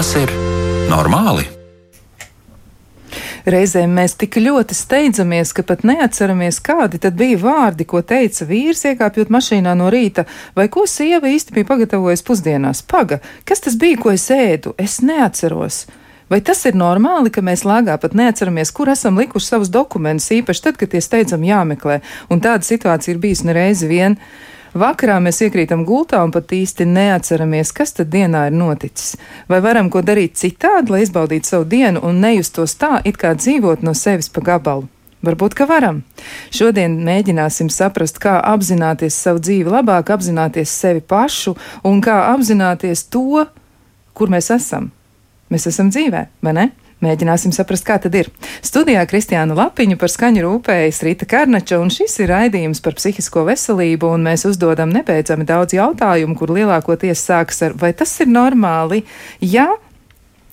Tas ir normāli? Reizēm mēs tik ļoti steidzamies, ka pat neatceramies, kādi tad bija vārdi, ko teica vīrs, iekāpjot mašīnā no rīta, vai ko sieva īsti bija pagatavojusi pusdienās. Paga, kas tas bija, ko es ēdu? Es neatceros. Vai tas ir normāli, ka mēs lāgā pat neatceramies, kur esam likuši savus dokumentus, īpaši tad, kad tie steidzam jāmeklē? Un tāda situācija ir bijusi nereizi vien. Vakarā mēs iekrītam gultā un pat īsti neatceramies, kas tad dienā ir noticis. Vai varam ko darīt citādi, lai izbaudītu savu dienu un nejustos tā, it kā dzīvot no sevis pa gabalu? Varbūt, ka varam. Šodien mēģināsim saprast, kā apzināties savu dzīvi labāk, apzināties sevi pašu un kā apzināties to, kur mēs esam. Mēs esam dzīvē, vai ne? Mēģināsim saprast, kā tad ir. Studijā Kristiāna Lapiņa par skaņu rūpējas Rīta Karnača, un šis ir raidījums par psihisko veselību, un mēs uzdodam nebeidzami daudz jautājumu, kur lielākoties sākas ar, vai tas ir normāli? Jā,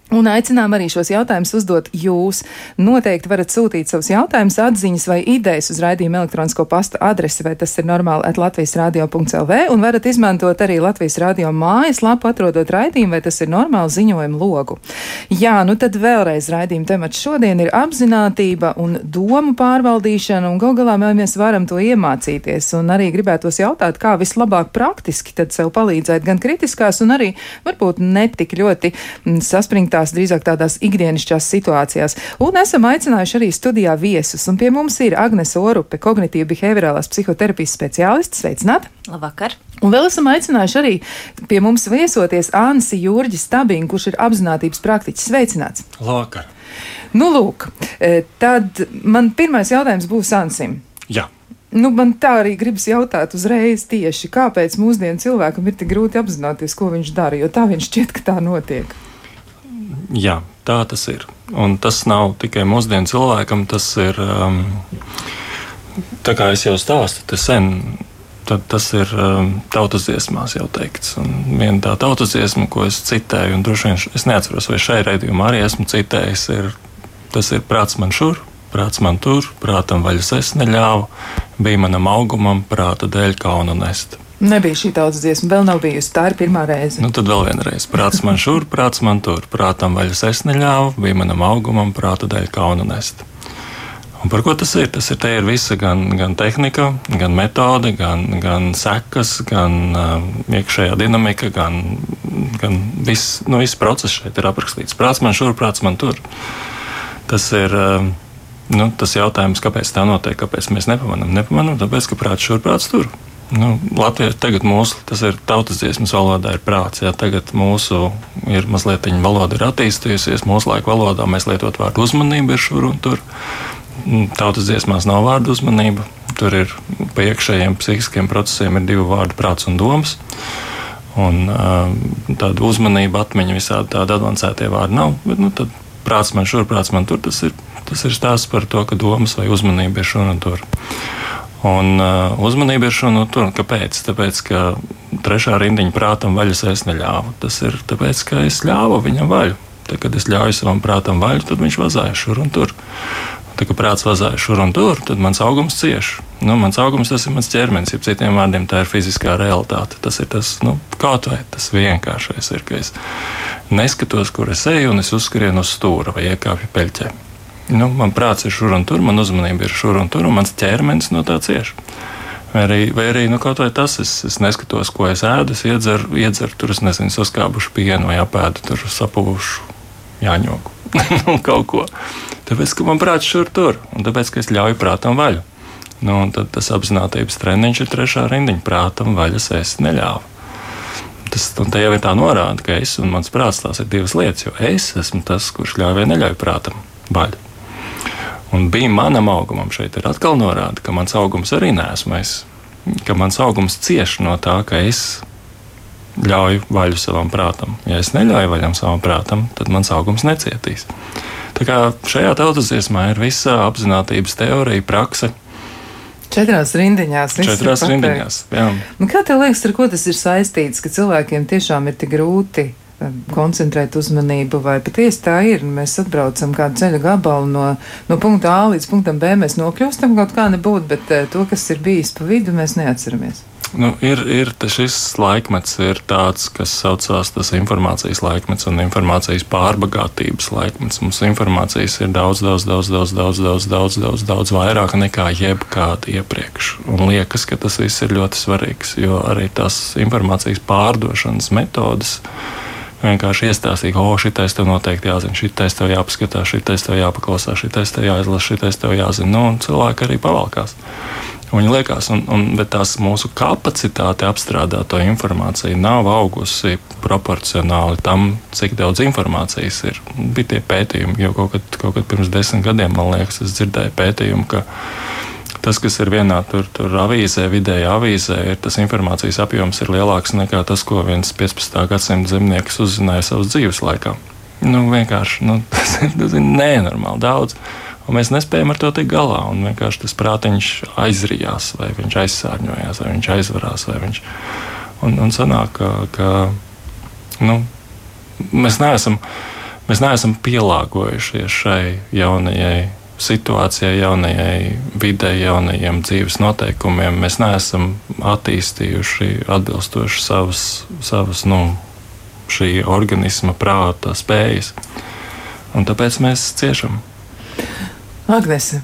Un aicinām arī šos jautājumus uzdot jūs. Noteikti varat sūtīt savus jautājumus, atziņas vai idejas uz raidījuma elektronisko pasta adresi, vai tas ir normāli at Latvijas radio.lv, un varat izmantot arī Latvijas radio mājas lapu, atrodot raidījumu, vai tas ir normāli ziņojumu logu. Jā, nu tad vēlreiz raidījuma temats šodien ir apzinātība un domu pārvaldīšana, un gal galā mēs varam to iemācīties, un arī gribētos jautāt, kā vislabāk praktiski tad sev palīdzēt gan kritiskās, un arī varbūt netik ļoti mm, saspringtā tās drīzāk tādās ikdienišķās situācijās. Un esam aicinājuši arī studijā viesus, un pie mums ir Agnese Orupe, kognitīva behaviorālās psihoterapijas speciālists. Sveicināti! Labvakar! Un vēl esam aicinājuši arī pie mums viesoties Ansi Jurģis Stabīnu, kurš ir apzinātības praktiķis. Sveicināts! Labvakar! Nu, lūk, e, tad man pirmais jautājums būs Ansim. Jā. Nu, man tā arī gribas jautāt uzreiz tieši, kāpēc mūsdienu cilvēkam ir tik grūti apzināties, ko viņš dara, jo tā viņš šķiet, ka tā notiek. Jā, tā tas ir. Un tas nav tikai mūsdienu cilvēkam, tas ir. Um, tā kā es jau stāstu, tas sen. Tad tas ir um, tautas dziesmās jau teikts. Un viena tā tautas dziesma, ko es citēju, un droši vien es neatceros, vai šai raidījumā arī esmu citējis, ir tas ir prāts man šur, prāts man tur, prātam vaļas es neļāvu, bija manam augumam, prāta dēļ kaunu nest. Nebija šī tautas dziesma, vēl nav bijusi. Tā ir pirmā reize. Nu, tad vēl vienreiz. Prāts man šur, prāts man tur. Prātam vaļas es neļāvu, bija manam augumam, prāta dēļ kaunu nest. Un par ko tas ir? Tas ir, ir visa gan, gan tehnika, gan metode, gan, gan sekas, gan uh, iekšējā dinamika, gan, gan viss, nu, viss process šeit ir aprakstīts. Prāts man šur, prāts man tur. Tas ir. Uh, Nu, tas jautājums, kāpēc tā notiek, kāpēc mēs nepamanām? Nepamanām, tāpēc, ka prāts šur, prāts tur. Nu, Latvijā tagad mūsu, tas ir tautas dziesmas valodā, ir prāts. Jā, tagad mūsu ir mazliet viņa valoda ir attīstījusies. Mūsu laika valodā mēs lietot vārdu uzmanība ir šur un tur. Mm, tautas dziesmās nav vārdu uzmanība. Tur ir pa iekšējiem psihiskiem procesiem ir divi vārdi - prāts un domas. Un, tāda uzmanība, atmiņa, visādi tādi avansētie vārdi nav. Bet, nu, tad prāts man šur, prāts man tur. Tas ir, tas ir stāsts par to, ka domas vai uzmanība ir šur un tur. Un uh, uzmanība ir šo no tur. Kāpēc? Tāpēc, ka trešā rindiņa prātam vaļas es neļāvu. Tas ir tāpēc, ka es ļāvu viņam vaļu. Tad, kad es ļauju savam prātam vaļu, tad viņš vazāja šur un tur. Tā kā prāts vazāja šur un tur, tad mans augums cieš. Nu, mans augums tas ir mans ķermenis, ja citiem vārdiem tā ir fiziskā realitāte. Tas ir tas, nu, kaut vai tas vienkāršais ir, ka es neskatos, kur es eju, un es uzskrienu uz stūra vai iekāpju peļķē. Nu, man prāts ir šur un tur, man uzmanība ir šur un tur, un mans ķermenis no tā cieš. Vai arī, vai arī nu, kaut vai tas, es, es neskatos, ko es ēdu, es iedzeru, iedzeru tur, es nezinu, saskābušu pienu vai apēdu tur sapuvušu jāņoku. nu, kaut ko. Tāpēc, ka man prāts šur tur, un tāpēc, ka es ļauju prātam vaļu. Nu, tad tas apziņotības treniņš ir trešā rindiņa. Prātam vaļas es neļāvu. Tas jau ir tā norāda, ka es un mans prāts tās ir divas lietas, jo es esmu tas, kurš ļauj vai neļauj prātam vaļu. Un bija manam augumam šeit ir atkal norāda, ka mans augums arī nesmu es. Ka mans augums cieš no tā, ka es ļauju vaļu savam prātam. Ja es neļauju vaļam savam prātam, tad mans augums necietīs. Tā kā šajā tautas dziesmā ir visa apziņotības teorija, praksa, Četrās rindiņās. Četrās rindiņās. Nu, kā tev liekas, ar ko tas ir saistīts, ka cilvēkiem tiešām ir tik grūti koncentrēt uzmanību, vai patiesi tā ir. Mēs atbraucam kādu ceļa gabalu no, no punkta A līdz punktam B. Mēs nokļūstam kaut kā nebūt, bet eh, to, kas ir bijis pa vidu, mēs neatceramies. Nu, ir, ir šis laikmets, ir tāds, kas saucās tas informācijas laikmets un informācijas pārbagātības laikmets. Mums informācijas ir daudz, daudz, daudz, daudz, daudz, daudz, daudz, daudz, daudz vairāk nekā jebkāda iepriekš. Un liekas, ka tas viss ir ļoti svarīgs, jo arī tās informācijas pārdošanas metodas vienkārši iestāstīt, o, šitais tev noteikti jāzina, šitais tev jāpaskatās, šitais tev jāpaklausās, šitais tev jāizlasa, šitais tev jāzina. Nu, un cilvēki arī pavalkās. Viņi liekas, un, un, bet tās mūsu kapacitāte apstrādāt to informāciju nav augusi proporcionāli tam, cik daudz informācijas ir. Bija tie pētījumi, jau kaut kad, kaut kad pirms desmit gadiem, man liekas, es dzirdēju pētījumu, ka tas, kas ir vienā tur, tur avīzē, vidējā avīzē, ir tas informācijas apjoms ir lielāks nekā tas, ko viens 15. gadsimta zemnieks uzzināja savas dzīves laikā. Nu, vienkārši nu, tas ir, tas ir nenormāli daudz. Un mēs nespējam ar to tikt galā. Un vienkārši tas prātiņš aizrījās, vai viņš aizsārņojās, vai viņš aizvarās. Vai viņš... Un, un sanāk, ka, ka nu, mēs, neesam, mēs neesam pielāgojušies šai jaunajai situācijai, jaunajai videi, jaunajiem dzīves noteikumiem. Mēs neesam attīstījuši atbilstoši savas, savas nu, šī organisma prāta spējas. Un tāpēc mēs ciešam. Agnese,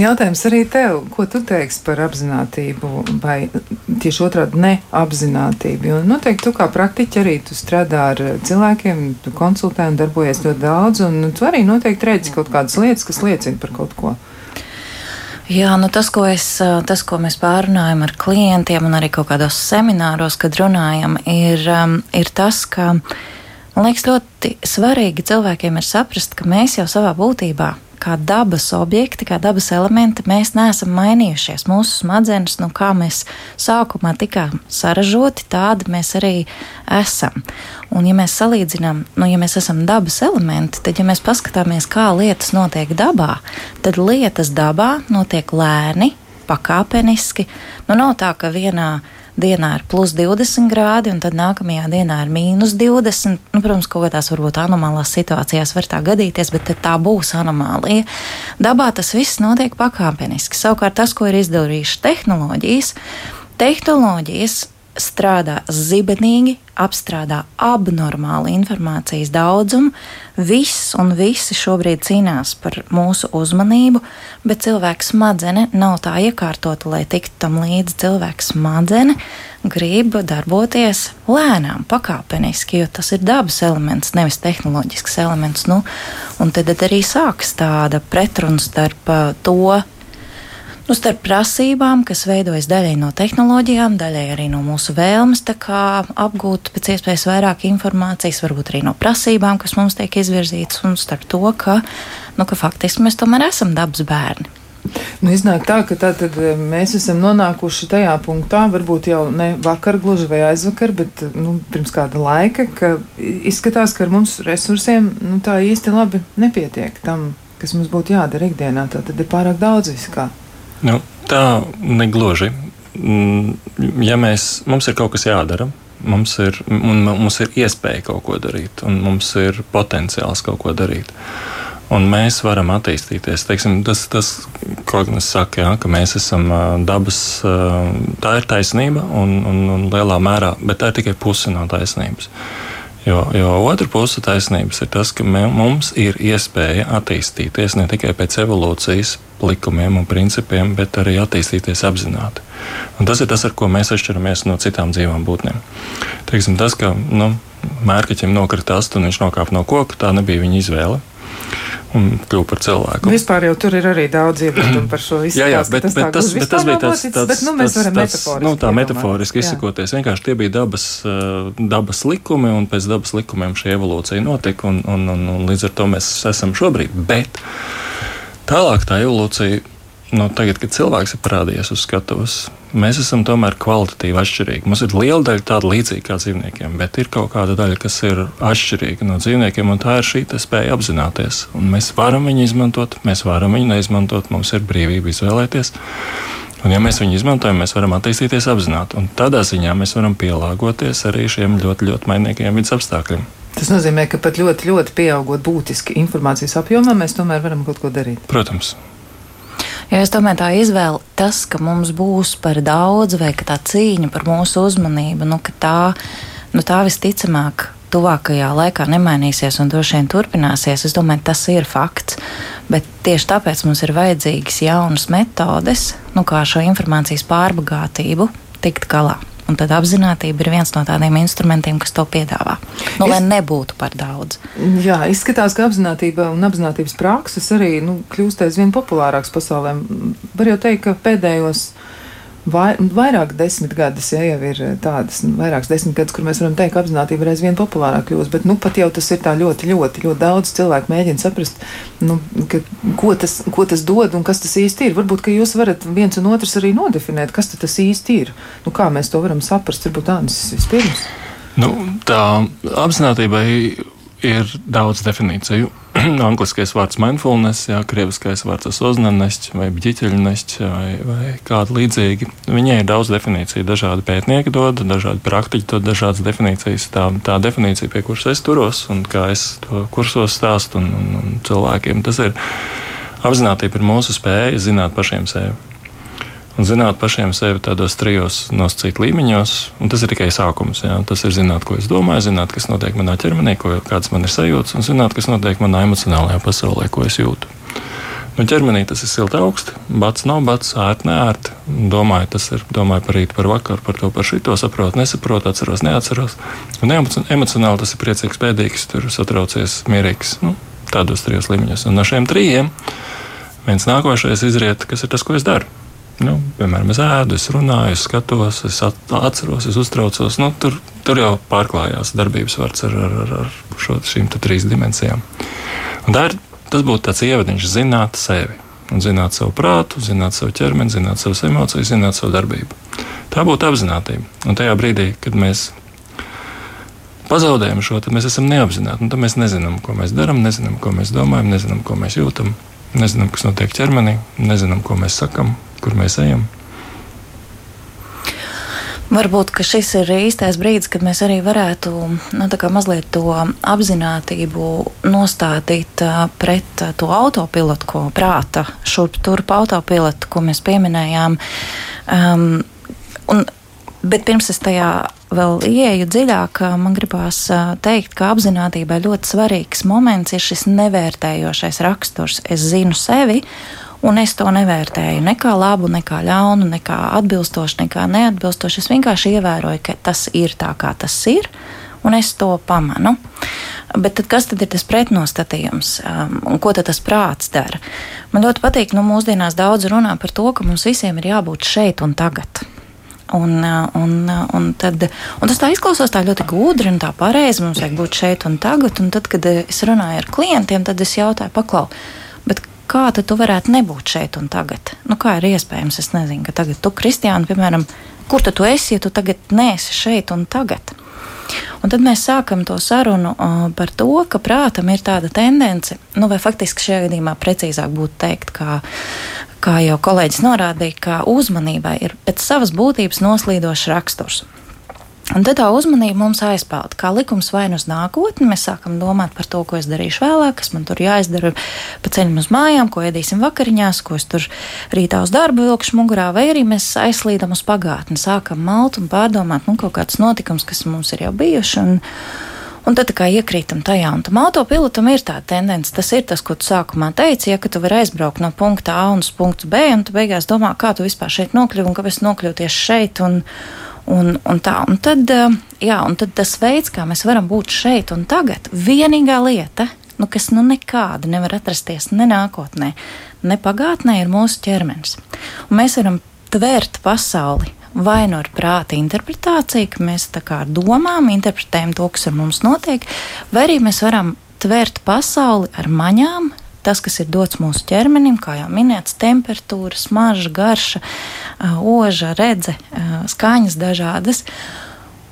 jautājums arī tev, ko tu teiksi par apziņotību vai tieši otrādi neapzinātību? Jo noteikti tu kā praktiķi arī tu strādā ar cilvēkiem, tu konsultē un darbojies ļoti daudz, un tu arī noteikti redzi kaut kādas lietas, kas liecina par kaut ko. Jā, nu tas, ko, es, tas, ko mēs pārunājam ar klientiem un arī kaut kādos semināros, kad runājam, ir, um, ir tas, ka man liekas ļoti svarīgi cilvēkiem ir saprast, ka mēs jau savā būtībā kā dabas objekti, kā dabas elementi, mēs neesam mainījušies. Mūsu smadzenes, nu, kā mēs sākumā tikām saražoti, tādi mēs arī esam. Un, ja mēs salīdzinām, nu, ja mēs esam dabas elementi, tad, ja mēs paskatāmies, kā lietas notiek dabā, tad lietas dabā notiek lēni, pakāpeniski. Nu, nav tā, ka vienā dienā ir plus 20 grādi, un tad nākamajā dienā ir mīnus 20. Nu, protams, kaut kādās varbūt anomālās situācijās var tā gadīties, bet tā būs anomālija. Dabā tas viss notiek pakāpeniski. Savukārt tas, ko ir izdarījušas tehnoloģijas, tehnoloģijas strādā zibenīgi, apstrādā abnormālu informācijas daudzumu. Viss un visi šobrīd cīnās par mūsu uzmanību, bet cilvēks smadzenes nav tā iekārtota, lai tiktu tam līdzi. Cilvēks smadzenes grib darboties lēnām, pakāpeniski, jo tas ir dabas elements, nevis tehnoloģisks elements. Nu, un tad arī sākas tāda pretruna starp uh, to, nu, starp prasībām, kas veidojas daļai no tehnoloģijām, daļai arī no mūsu vēlmes apgūt pēc iespējas vairāk informācijas, varbūt arī no prasībām, kas mums tiek izvirzītas, un starp to, ka, nu, ka faktiski mēs tomēr esam dabas bērni. Nu, iznāk tā, ka tā tad eh, mēs esam nonākuši tajā punktā, varbūt jau ne vakar gluži vai aizvakar, bet nu, pirms kāda laika, ka izskatās, ka ar mums resursiem nu, tā īsti labi nepietiek tam, kas mums būtu jādara ikdienā. Tā tad ir pārāk daudz viskā. Nu, tā negluži. Mm, ja mēs, mums ir kaut kas jādara, mums ir, mums ir iespēja kaut ko darīt, un mums ir potenciāls kaut ko darīt. Un mēs varam attīstīties. Teiksim, tas, tas, ko es saku, jā, ka mēs esam dabas, tā ir taisnība un, un, un lielā mērā, bet tā ir tikai puse no taisnības. Jo, jo otra puse taisnības ir tas, ka mums ir iespēja attīstīties ne tikai pēc evolūcijas likumiem un principiem, bet arī attīstīties apzināti. Un tas ir tas, ar ko mēs atšķiramies no citām dzīvām būtnēm. Teiksim, tas, ka nu, mērķim nokrita astu un viņš nokāpa no koka, tā nebija viņa izvēle un kļuva par cilvēku. Vispār jau tur ir arī daudz iebildumu par šo izsāstu. Jā, jā, bet tas, bet tas, bet tas bija tāds, tāds, bet, nu, mēs varam tāds, metaforiski. Nu, tā metaforiski izsakoties, vienkārši tie bija dabas, uh, dabas likumi, un pēc dabas likumiem šī evolūcija notika, un, un, un, un līdz ar to mēs esam šobrīd. Bet tālāk tā evolūcija nu, tagad, kad cilvēks ir parādījies uz skatuves, mēs esam tomēr kvalitatīvi atšķirīgi. Mums ir liela daļa tāda līdzīga kā dzīvniekiem, bet ir kaut kāda daļa, kas ir atšķirīga no dzīvniekiem, un tā ir šī spēja apzināties. Un mēs varam viņu izmantot, mēs varam viņu neizmantot, mums ir brīvība izvēlēties. Un, ja mēs viņu izmantojam, mēs varam attīstīties apzināti. Un tādā ziņā mēs varam pielāgoties arī šiem ļoti, ļoti mainīgiem vidas apstākļiem. Tas nozīmē, ka pat ļoti, ļoti pieaugot būtiski informācijas apjomā, mēs tomēr varam kaut ko darīt. Protams. Jo es domāju, tā izvēle, tas, ka mums būs par daudz, vai ka tā cīņa par mūsu uzmanību, nu, tā, nu, tā visticamāk tuvākajā laikā nemainīsies un droši vien turpināsies. Es domāju, tas ir fakts. Bet tieši tāpēc mums ir vajadzīgas jaunas metodes, nu, kā šo informācijas pārbagātību tikt galā. Un tad apziņotība ir viens no tādiem instrumentiem, kas to piedāvā. Nu, es... Lai nebūtu par daudz. Jā, izskatās, ka apziņotība un apziņotības prakses arī nu, kļūst aizvien populārākas pasaulē. Var jau teikt, ka pēdējos vai, vairāk desmit gadus, ja jau ir tādas, nu, vairākas desmit gadus, kur mēs varam teikt, ka apziņotība ir aizvien populārāk kļūst, bet nu pat jau tas ir tā ļoti, ļoti, ļoti daudz cilvēku mēģina saprast, nu, ka, ko, tas, ko tas dod un kas tas īsti ir. Varbūt, ka jūs varat viens un otrs arī nodefinēt, kas tas īsti ir. Nu, kā mēs to varam saprast, varbūt tādas vispirms. Nu, tā apziņotībai ir daudz definīciju. Angliskais vārds mindfulness, jā, krieviskais vārds osnanests vai bģiķeļnests vai, vai kāda līdzīga. Viņai ir daudz definīciju. Dažādi pētnieki dod, dažādi praktiķi dod dažādas definīcijas. Tā, tā definīcija, pie kuras es turos un kā es to kursos stāstu un, un, un cilvēkiem, tas ir apzināti par mūsu spēju zināt pašiem sevi un zināt pašiem sevi tādos trijos nosacīt līmeņos. Tas ir tikai sākums. Jā. Tas ir zināt, ko es domāju, zināt, kas notiek manā ķermenī, ko, kādas man ir sajūtas, un zināt, kas notiek manā emocionālajā pasaulē, ko es jūtu. Nu, ķermenī tas ir silti augsts, bats nav bats, ērti, neērti. Domāju, tas ir domāju par rītu, par vakaru, par to, par šito saprotu, nesaprotu, atceros, neatceros. Un emocionāli tas ir priecīgs, pēdīgs, tur satraucies, mierīgs. Nu, tādos trijos līmeņos. Un no šiem trijiem viens nākošais izriet, kas ir tas, ko es daru. Nu, piemēram, es ēdu, es runāju, es skatos, es atceros, es uztraucos. Nu, tur, tur jau pārklājās darbības vārds ar, ar, ar, ar šo, šīm trīs dimensijām. Un tā ir, tas būtu tāds ievadiņš, zināt sevi. Un zināt savu prātu, zināt savu ķermeni, zināt savas emocijas, zināt savu darbību. Tā būtu apziņotība. Un tajā brīdī, kad mēs pazaudējam šo, tad mēs esam neapzināti. Tad mēs nezinām, ko mēs darām, nezinām, ko mēs domājam, nezinām, ko mēs jūtam, nezinām, kas notiek ķermenī, nezinām, ko mēs sakām, kur mēs ejam. Varbūt šis ir īstais brīdis, kad mēs arī varētu nu, mazliet to apziņotību nostādīt pret to autopilotu, ko prāta šurp turp autopilotu, ko mēs pieminējām. Um, un, bet pirms es tajā vēl ieeju dziļāk, man gribās teikt, ka apziņotībai ļoti svarīgs moments ir šis nevērtējošais raksturs. Es zinu sevi Un es to nevērtēju ne kā labu, ne kā ļaunu, ne kā atbilstošu, ne kā neatbilstošu. Es vienkārši ievēroju, ka tas ir tā, kā tas ir, un es to pamanu. Bet tad, kas tad ir tas pretnostatījums um, un ko tas prāts dara? Man ļoti patīk, ka nu, mūsdienās daudz runā par to, ka mums visiem ir jābūt šeit un tagad. Un, uh, un, uh, un, tad, un tas tā izklausās tā ļoti gudri un tā pareizi. Mums vajag būt šeit un tagad. Un tad, kad es runāju ar klientiem, tad es jautāju, paklau, kā tu varētu nebūt šeit un tagad? Nu, kā ir iespējams? Es nezinu, ka tagad tu, Kristiāna, piemēram, kur tu esi, ja tu tagad neesi šeit un tagad? Un tad mēs sākam to sarunu uh, par to, ka prātam ir tāda tendence, nu, vai faktiski šajā gadījumā precīzāk būtu teikt, kā, kā jau kolēģis norādīja, ka uzmanībai ir pēc savas būtības noslīdošs raksturs. Un tad tā uzmanība mums aizpeld. Kā likums vai nu uz nākotni, mēs sākam domāt par to, ko es darīšu vēlāk, kas man tur jāizdara pa ceļam uz mājām, ko ēdīsim vakariņās, ko es tur rītā uz darbu vilkšu mugurā, vai arī mēs aizslīdam uz pagātni, sākam malt un pārdomāt nu, kaut kādus notikumus, kas mums ir jau bijuši. Un, Un tad kā iekrītam tajā, un tam autopilotam ir tā tendence. Tas ir tas, ko tu sākumā teici, ja tu vari aizbraukt no punkta A uz punktu B, un tu beigās domā, kā tu vispār šeit nokļuvi un kāpēc nokļuvi tieši šeit. Un, Un, un, tā, un, tad, eh, jā, un tad tas veids, kā mēs varam būt šeit un tagad, vienīgā lieta, nu, kas nu nekāda nevar atrasties ne nākotnē, ne pagātnē, ir mūsu ķermenis. Un mēs varam tvērt pasauli vai nu ar prāta interpretāciju, ka mēs tā kā domām, interpretējam to, kas ar mums notiek, vai arī mēs varam tvērt pasauli ar maņām, tas, kas ir dots mūsu ķermenim, kā jau minēts, temperatūra, smarža, garša, oža, redze, skaņas dažādas.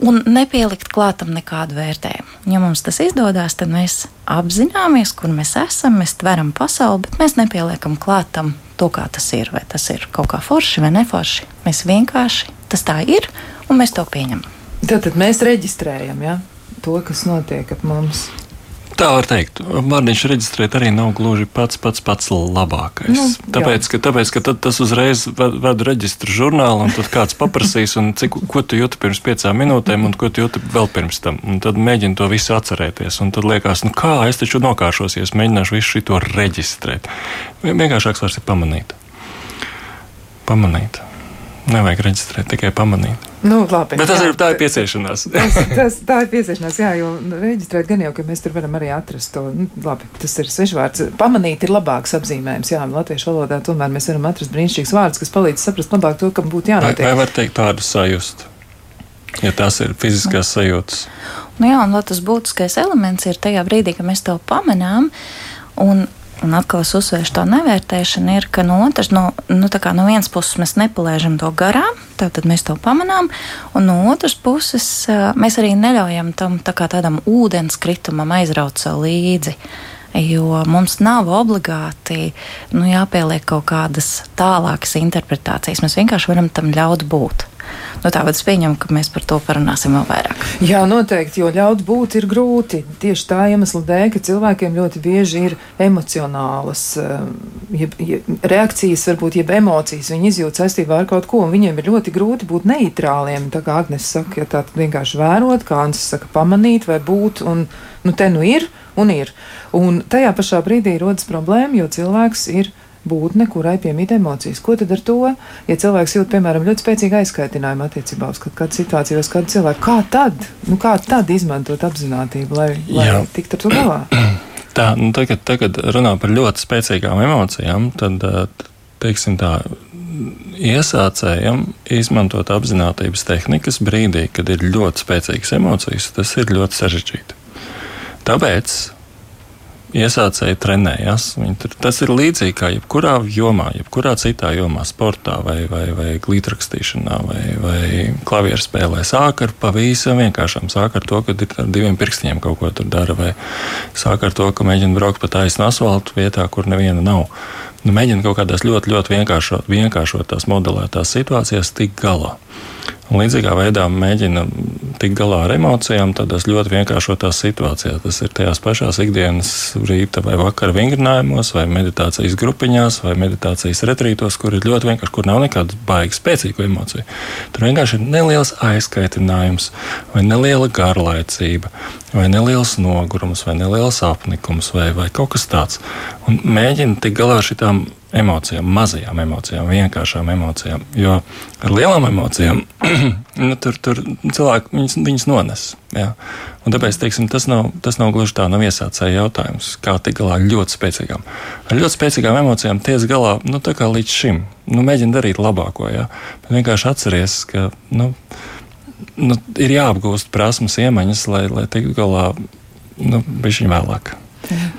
Un nepielikt klātam nekādu vērtējumu. Ja mums tas izdodas, tad mēs apzināmies, kur mēs esam, mēs tveram pasauli, bet mēs nepieliekam klātam to, kā tas ir. Vai tas ir kaut kā forši vai neforši. Mēs vienkārši tas tā ir, un mēs to pieņemam. Tad, tad mēs reģistrējam ja, to, kas notiek ap mums. Tā var teikt. Vārdiņš reģistrēt arī nav gluži pats pats pats labākais. Nu, tāpēc, ka, tāpēc, ka tas uzreiz ved reģistru žurnālu, un tad kāds paprasīs, cik, ko tu jūti pirms piecām minūtēm, un ko tu jūti vēl pirms tam. Un tad mēģini to visu atcerēties. Un tad liekas, nu kā es taču nokāšos, ja es mēģināšu visu šo reģistrēt. Vienkāršāks vairs ir pamanīt. Pamanīt. Nevajag reģistrēt, tikai pamanīt. Nu, labi, Bet tas jā, ir tā ir pieciešanās. tas, tas, tā ir pieciešanās, jā, jo reģistrēt gan jau, ka mēs tur varam arī atrast to. Nu, labi, tas ir svešvārds. Pamanīt ir labāks apzīmējums. Jā, latviešu valodā tomēr mēs varam atrast brīnišķīgs vārds, kas palīdz saprast labāk to, kam būtu jānotiek. Vai, vai var teikt tādu sajust? Ja tas ir fiziskās sajūtas. Nu jā, un tas būtiskais elements ir tajā brīdī, kad mēs to pamanām. Un Un atkal es uzsvēršu to nevērtēšanu, ir, ka no otras, no, nu, no vienas puses mēs nepalaižam to garām, tad mēs to pamanām, un no otras puses mēs arī neļaujam tam tā tādam ūdenskritumam aizraut sev līdzi. Jo mums nav obligāti nu, jāpieliek kaut kādas tālākas interpretācijas. Mēs vienkārši varam tam ļaut būt. Nu, Tāpēc es pieņemu, ka mēs par to parunāsim vēl vairāk. Jā, noteikti, jo ļaut būt ir grūti. Tieši tā iemesla dēļ, ka cilvēkiem ļoti bieži ir emocionālas eh, jeb, jeb, reakcijas, varbūt jeb emocijas. Viņi izjūt saistībā ar kaut ko, un viņiem ir ļoti grūti būt neitrāliem. Tā kā Agnēs saka, ja tā vienkārši vērot, kā Ansis saka, pamanīt vai būt, un nu te nu ir un ir. Un tajā pašā brīdī rodas problēma, jo cilvēks ir būtne, kurai piemīt emocijas. Ko tad ar to? Ja cilvēks jūt, piemēram, ļoti spēcīgu aizskaitinājumu attiecībā uz kādu situāciju, uz kādu cilvēku, kā tad, nu, kā tad izmantot apziņotību, lai, lai tiktu ar to galā? Tā, nu, tagad, tagad runā par ļoti spēcīgām emocijām, tad, eh, teiksim tā, iesācējam izmantot apziņotības tehnikas brīdī, kad ir ļoti spēcīgas emocijas, tas ir ļoti sarežģīti. Tāpēc iesācēji trenējas. Tas ir līdzīgi kā jebkurā jomā, jebkurā citā jomā, sportā vai, vai, vai glītrakstīšanā vai, vai klavieru spēlē. Sāk ar pavisam vienkāršām. Sāk ar to, ka ar diviem pirkstiem kaut ko tur dara, vai sāk ar to, ka mēģina braukt pa taisnu asfaltu vietā, kur neviena nav. Nu, mēģina kaut kādās ļoti, ļoti vienkāršot, vienkāršotās modelētās situācijās tikt galā. Līdzīgā veidā mēģina tikt galā ar emocijām, tādās ļoti vienkāršotās situācijās. Tas ir tajās pašās ikdienas rīta vai vakara vingrinājumos, vai meditācijas grupiņās, vai meditācijas retrītos, kur ir ļoti vienkārši, kur nav nekāda baigas spēcīgu emociju. Tur vienkārši ir neliels aizkaitinājums, vai neliela garlaicība, vai neliels nogurums, vai neliels apnikums, vai, vai kaut kas tāds. Un mēģina tikt galā ar šitām emocijām, mazajām emocijām, vienkāršām emocijām. Jo ar lielām emocijām nu, tur, tur cilvēki viņus, viņus nones. Jā. Un tāpēc teiksim, tas, nav, tas nav gluži tā, nav iesācēja jautājums, kā tikt galā ar ļoti spēcīgām. Ar ļoti spēcīgām emocijām tiec galā nu, līdz šim. Nu, mēģini darīt labāko. Jā. Bet vienkārši atceries, ka nu, nu, ir jāapgūst prasmes, iemaņas, lai, lai tiktu galā nu, viņa vēlāk.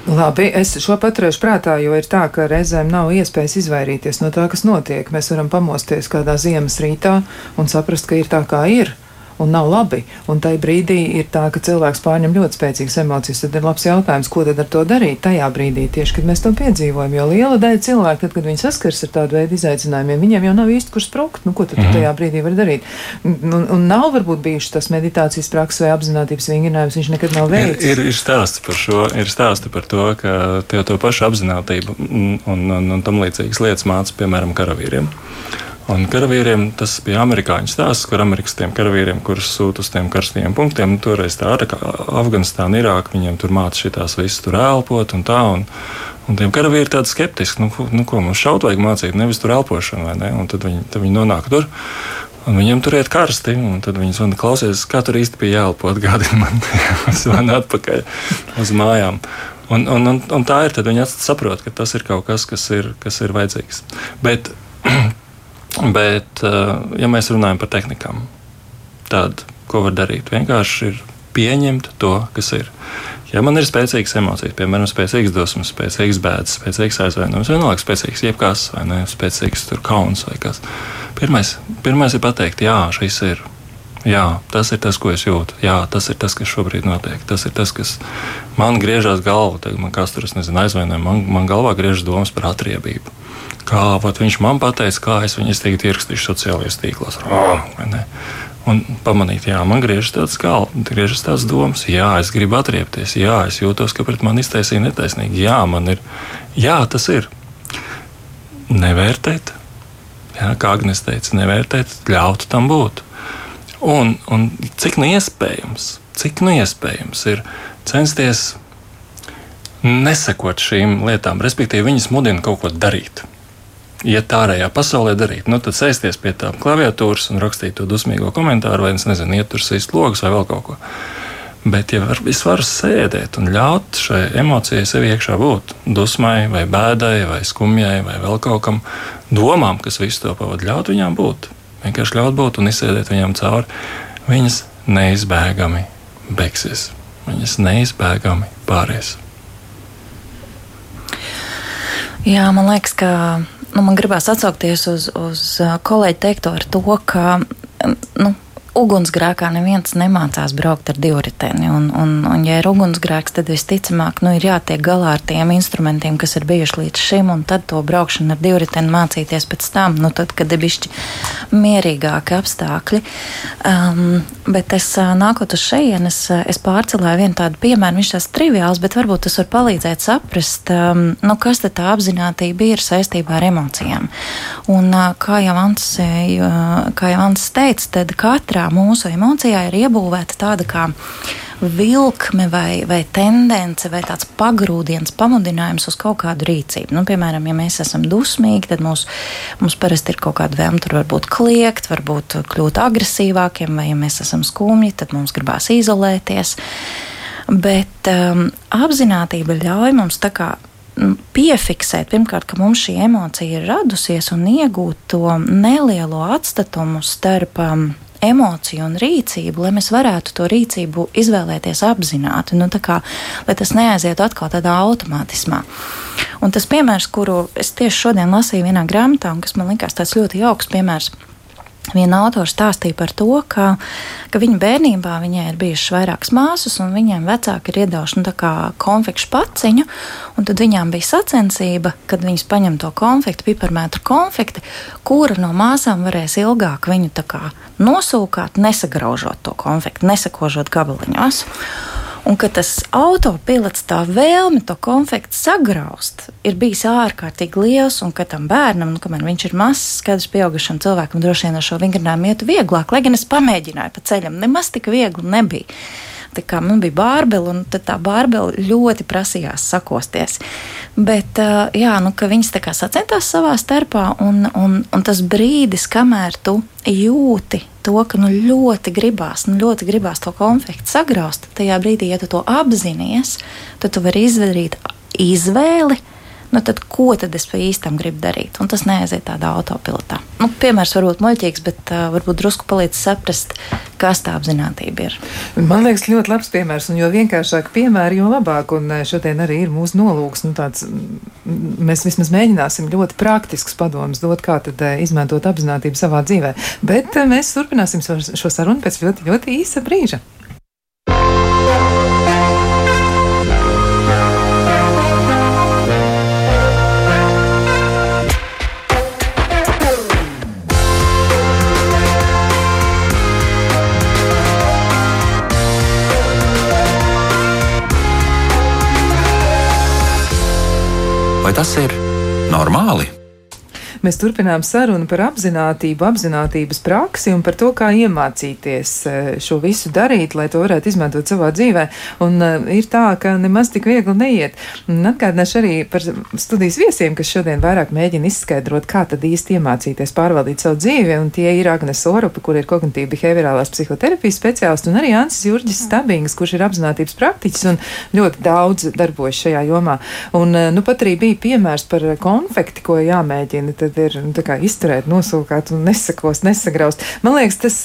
Labi, es šo paturēšu prātā, jo ir tā, ka reizēm nav iespējas izvairīties no tā, kas notiek. Mēs varam pamosties kādā ziemas rītā un saprast, ka ir tā, kā ir un nav labi. Un tajā brīdī ir tā, ka cilvēks pārņem ļoti spēcīgas emocijas. Tad ir labs jautājums, ko tad ar to darīt tajā brīdī, tieši kad mēs to piedzīvojam. Jo liela daļa cilvēku, tad, kad viņi saskars ar tādu veidu izaicinājumiem, viņiem jau nav īsti kur sprukt. Nu, ko tad mm tajā brīdī var darīt? Un, un nav varbūt bijušas tas meditācijas prakses vai apziņotības vingrinājums, viņš nekad nav veicis. Ir, ir, ir stāsti par šo, ir stāsti par to, ka tev to pašu apziņotību un, un, un, un tam līdzīgas lietas māca, piemēram, karavīriem. Un karavīriem tas bija amerikāņu stāsts, kur amerikāņu tiem karavīriem, kurus sūta uz tiem karstajiem punktiem, toreiz tā Afganistāna, Irāka, viņiem tur māca šitās visas tur elpot un tā. Un, un tiem karavīriem ir tādi skeptiski, nu, nu ko mums šaut vajag mācīt, nevis tur elpošanu, vai ne? Un tad viņi, tad viņi nonāk tur. Un viņam tur iet karsti, un tad viņi zvana, klausies, kā tur īsti bija jāelpo. Atgādini man, zvana atpakaļ uz mājām. Un, un, un, un tā ir, tad viņi saprot, ka tas ir kaut kas, kas ir, kas ir vajadzīgs. Bet Bet, eh, ja mēs runājam par tehnikām, tad ko var darīt? Vienkārši ir pieņemt to, kas ir. Ja man ir spēcīgas emocijas, piemēram, spēcīgas dusmas, spēcīgas bēdas, spēcīgas aizvainojums, vienalga spēcīgs jebkas, vai ne, spēcīgs kauns vai kas. Pirmais, pirmais ir pateikt, jā, šis ir. Jā, tas ir tas, ko es jūtu. Jā, tas ir tas, kas šobrīd notiek. Tas ir tas, kas man griežās galvā. Man kas tur, nezinu, aizvainoja. Man, man galvā griežas domas par atriebību kā viņš man pateica, kā es viņu izteikti ierakstīšu sociālajos tīklos. Un pamanīt, jā, man griežas tāds galvas, griežas tās domas, jā, es gribu atriepties, jā, es jūtos, ka pret mani iztaisīja netaisnīgi, jā, man ir, jā, tas ir. Nevērtēt, jā, kā Agnēs teica, nevērtēt, ļaut tam būt. Un, un cik nu iespējams, cik nu iespējams ir censties nesekot šīm lietām, respektīvi, viņas mudina kaut ko darīt. Iet ārējā pasaulē darīt, nu, tad sēsties pie tā klaviatūras un rakstīt to dusmīgo komentāru, vai es nezinu, iet tur sīst logus vai vēl kaut ko. Bet, ja var, es varu sēdēt un ļaut šai emocijai sev iekšā būt, dusmai, vai bēdai, vai skumjai, vai vēl kaut kam, domām, kas visu to pavadīja, ļaut viņām būt. Vienkārši ļaut būt un izsēdēt viņām cauri. Viņas neizbēgami beigsies. Viņas neizbēgami pāries. Jā, man liekas, ka nu, man gribās atsaukties uz, uz kolēģi teikto ar to, ka nu, ugunsgrēkā neviens nemācās braukt ar divriteni. Un, un, un ja ir ugunsgrēks, tad visticamāk nu, ir jātiek galā ar tiem instrumentiem, kas ir bijuši līdz šim, un tad to braukšanu ar divriteni mācīties pēc tam, nu, tad, kad ir bišķi mierīgāki apstākļi. Um, bet es nākot uz šejienes, es, es pārcelēju vienu tādu piemēru, viņš tās triviāls, bet varbūt tas var palīdzēt saprast, um, nu, kas tad tā apzinātība ir saistībā ar emocijām. Un kā jau Ants, kā jau Ants teica, tad katrā katrā mūsu emocijā ir iebūvēta tāda kā vilkme vai, vai tendence vai tāds pagrūdiens, pamudinājums uz kaut kādu rīcību. Nu, piemēram, ja mēs esam dusmīgi, tad mūs, mums parasti ir kaut kāda vēlme tur varbūt kliegt, varbūt kļūt agresīvākiem, vai ja mēs esam skumji, tad mums gribās izolēties. Bet um, apziņotība ļauj mums tā kā nu, piefiksēt, pirmkārt, ka mums šī emocija ir radusies un iegūt to nelielo atstatumu starp um, emociju un rīcību, lai mēs varētu to rīcību izvēlēties apzināti, nu, kā, lai tas neaizietu atkal tādā automātismā. Un tas piemērs, kuru es tieši šodien lasīju vienā grāmatā, un kas man likās tāds ļoti jauks piemērs, Viena autora stāstīja par to, ka, ka viņa bērnībā viņai ir bijušas vairākas māsas, un viņiem vecāki ir iedevuši nu, konfekšu paciņu. Tad viņām bija sacensība, kad viņas paņem to konfekti, piparmētru konfekti, kura no māsām varēs ilgāk viņu nosūkāt, nesagraužot to konfekti, nesakožot gabaliņos. Un ka tas autopilots, tā vēlme to konfekti sagraust, ir bijis ārkārtīgi liels, un ka tam bērnam, nu, kamēr viņš ir mazs, skaidrs, pieaugušam cilvēkam droši vien ar šo vingrinājumu iet vieglāk, lai gan es pamēģināju pa ceļam, nemaz tik viegli nebija. Kā man bija bārbele, un tā bārbele ļoti prasījās sakosties. Bet jā, nu, viņas tā kā sacentās savā starpā, un, un, un tas brīdis, kamēr tu jūti to, ka nu, ļoti gribās, nu, ļoti gribās to konfliktu sagraust, tajā brīdī, ja tu to apzinājies, tad tu vari izdarīt izvēli nu tad ko tad es pa īstam gribu darīt? Un tas neaiziet tādā autopilotā. Nu, piemērs varbūt muļķīgs, bet uh, varbūt drusku palīdz saprast, kas tā apziņotība ir. Man liekas, ļoti labs piemērs, un jo vienkāršāk piemēri, jo labāk. Un šodien arī ir mūsu nolūks. Nu, tāds, mēs vismaz mēģināsim ļoti praktisks padomus dot, kā tad izmantot apziņotību savā dzīvē. Bet mēs turpināsim šo sarunu pēc ļoti, ļoti īsa brīža. Tas ir normāli? Mēs turpinām sarunu par apziņotību, apziņotības praksi un par to, kā iemācīties eh, šo visu darīt, lai to varētu izmantot savā dzīvē. Un uh, ir tā, ka nemaz tik viegli neiet. Un atgādināšu arī par studijas viesiem, kas šodien vairāk mēģina izskaidrot, kā tad īsti iemācīties pārvaldīt savu dzīvi. Un tie ir Agnes Orupa, kur ir kognitīva behaviorālās psihoterapijas speciālists, un arī Ansis Jurģis Stabings, kurš ir apziņotības praktiķis un ļoti daudz darbojas šajā jomā. Un, uh, nu, pat arī bija piemērs par konfekti, ko jāmēģina. Tad ir nu, izturēt, nosūkāt un nesakos, nesagraust. Man liekas, tas.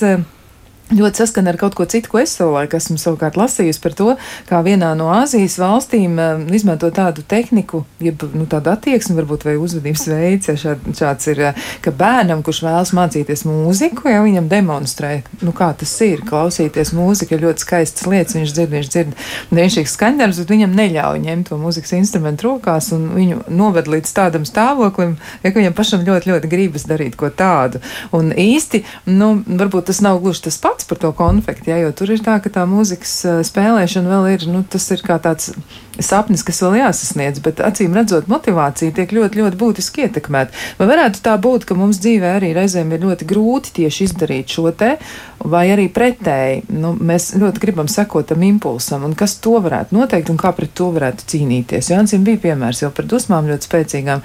Ļoti saskana ar kaut ko citu, ko es savulaik esmu savukārt lasījusi par to, kā vienā no Āzijas valstīm uh, izmanto tādu tehniku, jeb nu, tādu attieksmi, varbūt vai uzvedības veids, ja šād, šāds ir, uh, ka bērnam, kurš vēlas mācīties mūziku, ja viņam demonstrē, nu kā tas ir, klausīties mūziku, ir ļoti skaistas lietas, viņš dzird, viņš dzird brīnišķīgs skaņdarbs, bet viņam neļauj ņemt to mūzikas instrumentu rokās un viņu noved līdz tādam stāvoklim, ja viņam pašam ļoti, ļoti gribas darīt ko tādu. Un īsti, nu, varbūt tas nav gluži tas pats, pats par to konfekti, ja, jo tur ir tā, ka tā mūzikas spēlēšana vēl ir, nu, tas ir kā tāds sapnis, kas vēl jāsasniedz, bet acīm redzot, motivācija tiek ļoti, ļoti būtiski ietekmēta. Vai varētu tā būt, ka mums dzīvē arī reizēm ir ļoti grūti tieši izdarīt šo te, vai arī pretēji? Nu, mēs ļoti gribam sekot tam impulsam, un kas to varētu noteikt, un kā pret to varētu cīnīties. Jānis bija piemērs jau par dusmām ļoti spēcīgām,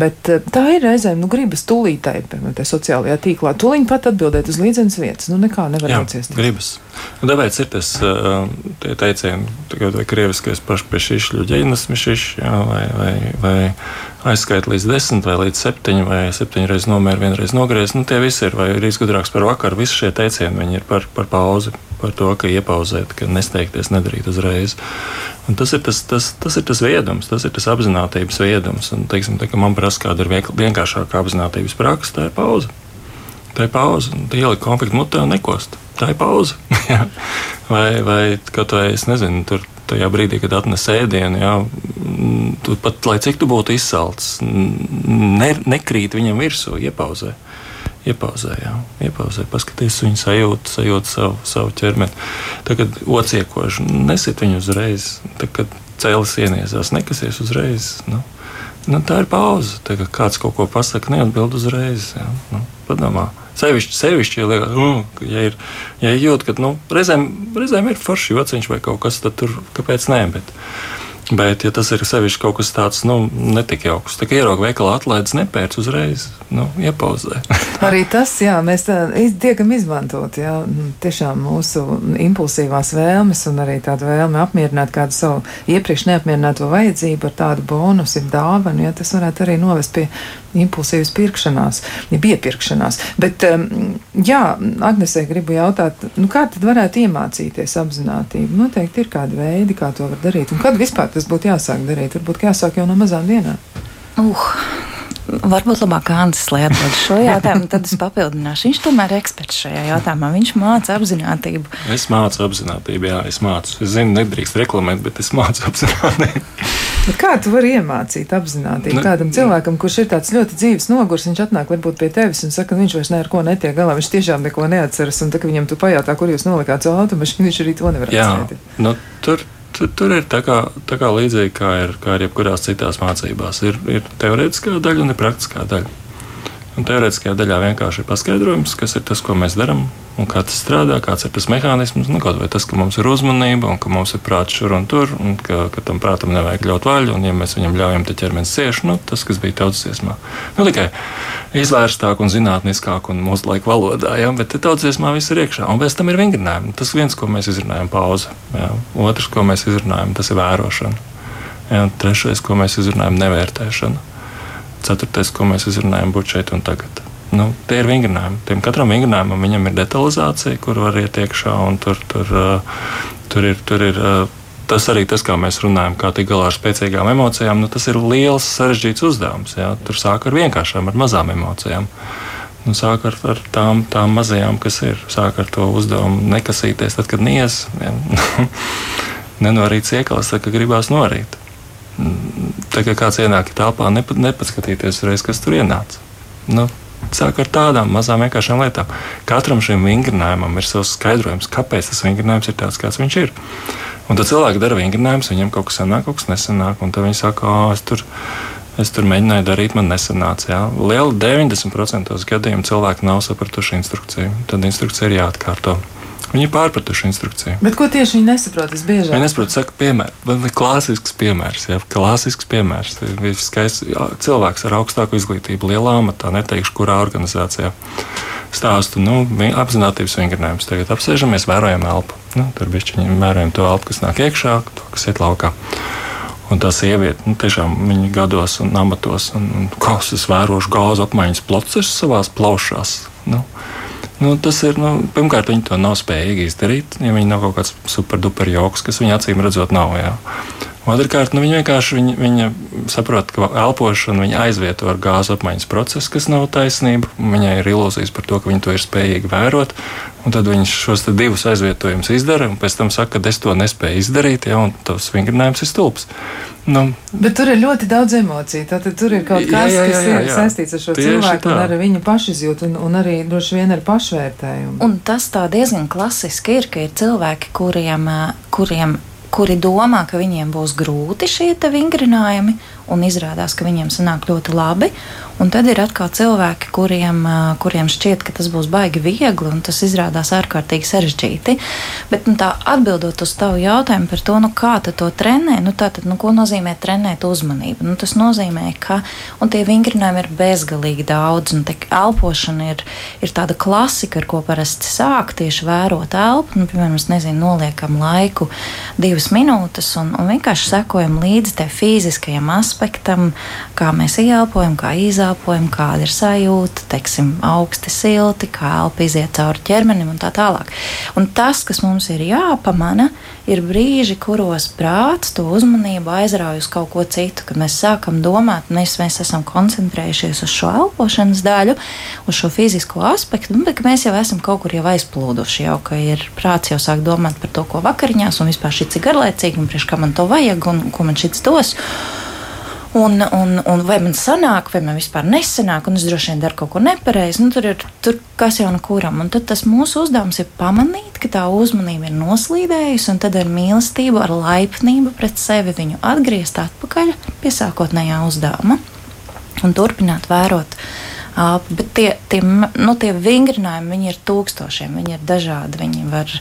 bet eh, tā ir reizēm, nu, gribas tūlītai, piemēram, tā sociālajā tīklā, tūlīt pat atbildēt uz līdzenas vietas, nu, nekā nevar atciest. Gribas. Un tāpēc ir tas tie teicieni, vai krieviskais pašpiešķišļu ģenesmišiš, vai, vai, vai aizskait līdz desmit, vai līdz septiņi, vai septiņi reizes nomēr, vienreiz nogriez. Nu, tie visi ir, vai ir izgudrāks par vakaru. Visi šie teicieni, viņi ir par, par pauzi, par to, ka iepauzēt, ka nesteigties, nedarīt uzreiz. Un tas ir tas, tas, tas ir tas viedums, tas ir tas apziņotības viedums. Un, teiksim, tā, man prasa, kāda ir vienkāršākā apziņotības praksa, tā ir pauze. Tā ir pauze, ielikt konfliktu mutē un nekost tā ir pauze. vai, vai kaut vai es nezinu, tur tajā brīdī, kad atnes ēdienu, jā, tu pat, lai cik tu būtu izsalcis, ne, nekrīt viņam virsū, iepauzē. Iepauzē, jā, iepauzē, paskaties viņu sajūtu, sajūtu savu, savu ķermeni. Tagad ociekoši, nesit viņu uzreiz, tad, kad cēlis ieniesās, nekasies uzreiz. Nu, nu, tā ir pauze. Tagad kāds kaut ko pasaka, neatbild uzreiz. Jā, nu, padomā. Sevišķi, sevišķi liekas, nu, ja ir ja jūt, ka nu, reizēm, reizēm ir forši jociņš vai kaut kas, tad tur kāpēc nē. Bet, Bet, ja tas ir sevišķi kaut kas tāds, nu, netik jauks, tad ierauga veikalā atlaides nepērc uzreiz, nu, iepauzē. Arī tas, jā, mēs tā, tiekam izmantot, jā, nu, tiešām mūsu impulsīvās vēlmes un arī tādu vēlmi apmierināt kādu savu iepriekš neapmierināto vajadzību ar tādu bonusu, dāvanu, ja tas varētu arī novest pie impulsīvas pirkšanās, jeb iepirkšanās. Bet, um, jā, Agnesē gribu jautāt, nu, kā tad varētu iemācīties apzinātību? Noteikti ir kādi veidi, kā to var darīt. Un kad vispār tas būtu jāsāk darīt? Varbūt jāsāk jau no mazām dienām. Uh. Varbūt labāk Ansis, lai atbild šo jautājumu, tad es papildināšu. Viņš tomēr ir eksperts šajā jautājumā. Viņš māca apziņotību. Es mācu apziņotību, jā, es mācu. Es zinu, nedrīkst reklamēt, bet es mācu apziņotību. Kā tu vari iemācīt apzināti nu, kādam cilvēkam, kurš ir tāds ļoti dzīves nogurs, viņš atnāk varbūt pie tevis un saka, ka viņš vairs neko netiek galā, viņš tiešām neko neatceras, un tā, viņam tu pajautā, kur jūs nolikāt savu automašīnu, viņš arī to nevar atcerēt. Nu, tur, tur, tur ir tā kā, tā kā līdzīgi kā ir, kā ir jebkurās citās mācībās. Ir, ir teorētiskā daļa un ir praktiskā daļa. Un teorētiskajā daļā vienkārši ir paskaidrojums, kas ir tas, ko mēs darām, un kā tas strādā, kāds ir tas mehānisms. Nu, kaut vai tas, ka mums ir uzmanība, un ka mums ir prāts šur un tur, un ka, ka tam prātam nevajag ļaut vaļu, un ja mēs viņam ļaujam, tad ķermenis cieš. Nu, tas, kas bija tautsdziesmā. Nu, tikai izvērstāk un zinātniskāk un mūsu laika valodā, ja? bet tautsdziesmā viss ir iekšā. Un bez tam ir vingrinājumi. Tas viens, ko mēs izrunājam, pauze. Ja? Otrs, ko mēs izrunājam, tas ir vērošana. Ja? Trešais, ko mēs izrunājam, nevērtēšana ceturtais, ko mēs izrunājam, būtu šeit un tagad. Nu, tie ir vingrinājumi. Tiem katram vingrinājumam viņam ir detalizācija, kur var iet iekšā, tur, tur, tur ir. Tur ir Tas arī tas, kā mēs runājam, kā tikt galā ar spēcīgām emocijām, nu, tas ir liels, sarežģīts uzdevums. Jā. Tur sāk ar vienkāršām, ar mazām emocijām. Nu, sāk ar, ar tām, tām mazajām, kas ir. Sāk ar to uzdevumu nekasīties, tad, kad nies. Nenorīt iekals, tad, kad gribās norīt. Tā kā kāds ienāk telpā, nepa, nepaskatīties uzreiz, kas tur ienāca. Nu, sāk ar tādām mazām vienkāršām lietām. Katram šim vingrinājumam ir savs skaidrojums, kāpēc tas vingrinājums ir tāds, kāds viņš ir. Un tad cilvēki dara vingrinājumus, viņiem kaut kas sanāk, kaut kas nesanāk. Un tad viņi saka, oh, es tur, es tur mēģināju darīt, man nesanāca. Jā. Liela 90% gadījumu cilvēki nav sapratuši instrukciju. Tad instrukcija ir jāatkārto. Viņi ir pārpratuši instrukciju. Bet ko tieši viņi nesaprot? Es bieži viņi nesaprotu, saka, piemēru. Klasisks piemērs, jā, klasisks piemērs. Skaists cilvēks ar augstāku izglītību, lielā amatā, neteikšu, kurā organizācijā. Stāstu, nu, apzinātības vingrinājums. Tagad apsēžamies, vērojam elpu. Nu, tur bišķiņi vērojam to elpu, kas nāk iekšā, to, kas iet laukā. Un tā sieviete, nu, tiešām viņa gados un amatos, un, un es vērošu gāzu apmaiņas procesu savās plaušās. Nu, Nu, tas ir, nu, pirmkārt, viņi to nav spējīgi izdarīt. Ja viņi nav kaut kāds superduper joks, kas viņu acīm redzot nav. Jā. Otrakārt, nu, viņi vienkārši viņi, viņa saprot, ka elpošanu viņa aizvieto ar gāzes apmaiņas procesu, kas nav taisnība. Viņai ir ilūzijas par to, ka viņi to ir spējīgi vērot. Tad viņš šos divus aizvietojumus izdara, un pēc tam saka, ka es to nespēju izdarīt, ja, un tas vingrinājums ir stulbs. Nu, Bet tur ir ļoti daudz emociju. Tātad tur ir kaut kas, jā, jā, jā, jā, jā. kas ir saistīts ar šo Tieši cilvēku, tā. un ar viņa pašizjūtu, un, un arī droši vien ar pašvērtējumu. Un tas tā diezgan klasiski ir, ka ir cilvēki, kuriem, kuriem kuri domā, ka viņiem būs grūti šie vingrinājumi, un izrādās, ka viņiem sanāk ļoti labi. Un tad ir atkal cilvēki, kuriem, kuriem šķiet, ka tas būs baigi viegli, un tas izrādās ārkārtīgi sarežģīti. Bet nu, tā atbildot uz tavu jautājumu par to, nu, kā to trenē, nu, tātad, nu, ko nozīmē trenēt uzmanību? Nu, tas nozīmē, ka tie vingrinājumi ir bezgalīgi daudz, un elpošana ir, ir tāda klasika, ar ko parasti sāk tieši vērot elpu. Nu, piemēram, mēs nezinu, noliekam laiku divas minūtes un, un vienkārši sekojam līdzi tai fiziskajam aspektam, kā mēs ieelpojam, kā izelpojam elpojam, kāda ir sajūta, teiksim, augsti, silti, kā elpa iziet cauri ķermenim un tā tālāk. Un tas, kas mums ir jāpamana, ir brīži, kuros prāts to uzmanību aizrauj uz kaut ko citu, kad mēs sākam domāt, mēs, mēs esam koncentrējušies uz šo elpošanas daļu, uz šo fizisko aspektu, bet mēs jau esam kaut kur jau aizplūduši, jau ka ir prāts jau sāk domāt par to, ko vakariņās un vispār šī cik garlaicīgi un priekš kā man to vajag un ko man šis dos. Un, un, un vai man sanāk, vai man vispār nesanāk, un es droši vien daru kaut ko nepareizi. Nu, tur ir tur kas jau no kuram. Un tad tas mūsu uzdevums ir pamanīt, ka tā uzmanība ir noslīdējusi, un tad ar mīlestību, ar laipnību pret sevi viņu atgriezt atpakaļ pie sākotnējā uzdevuma un turpināt vērot Bet tie, tie, nu, tie vingrinājumi ir tūkstošiem, viņi ir dažādi. Viņi var,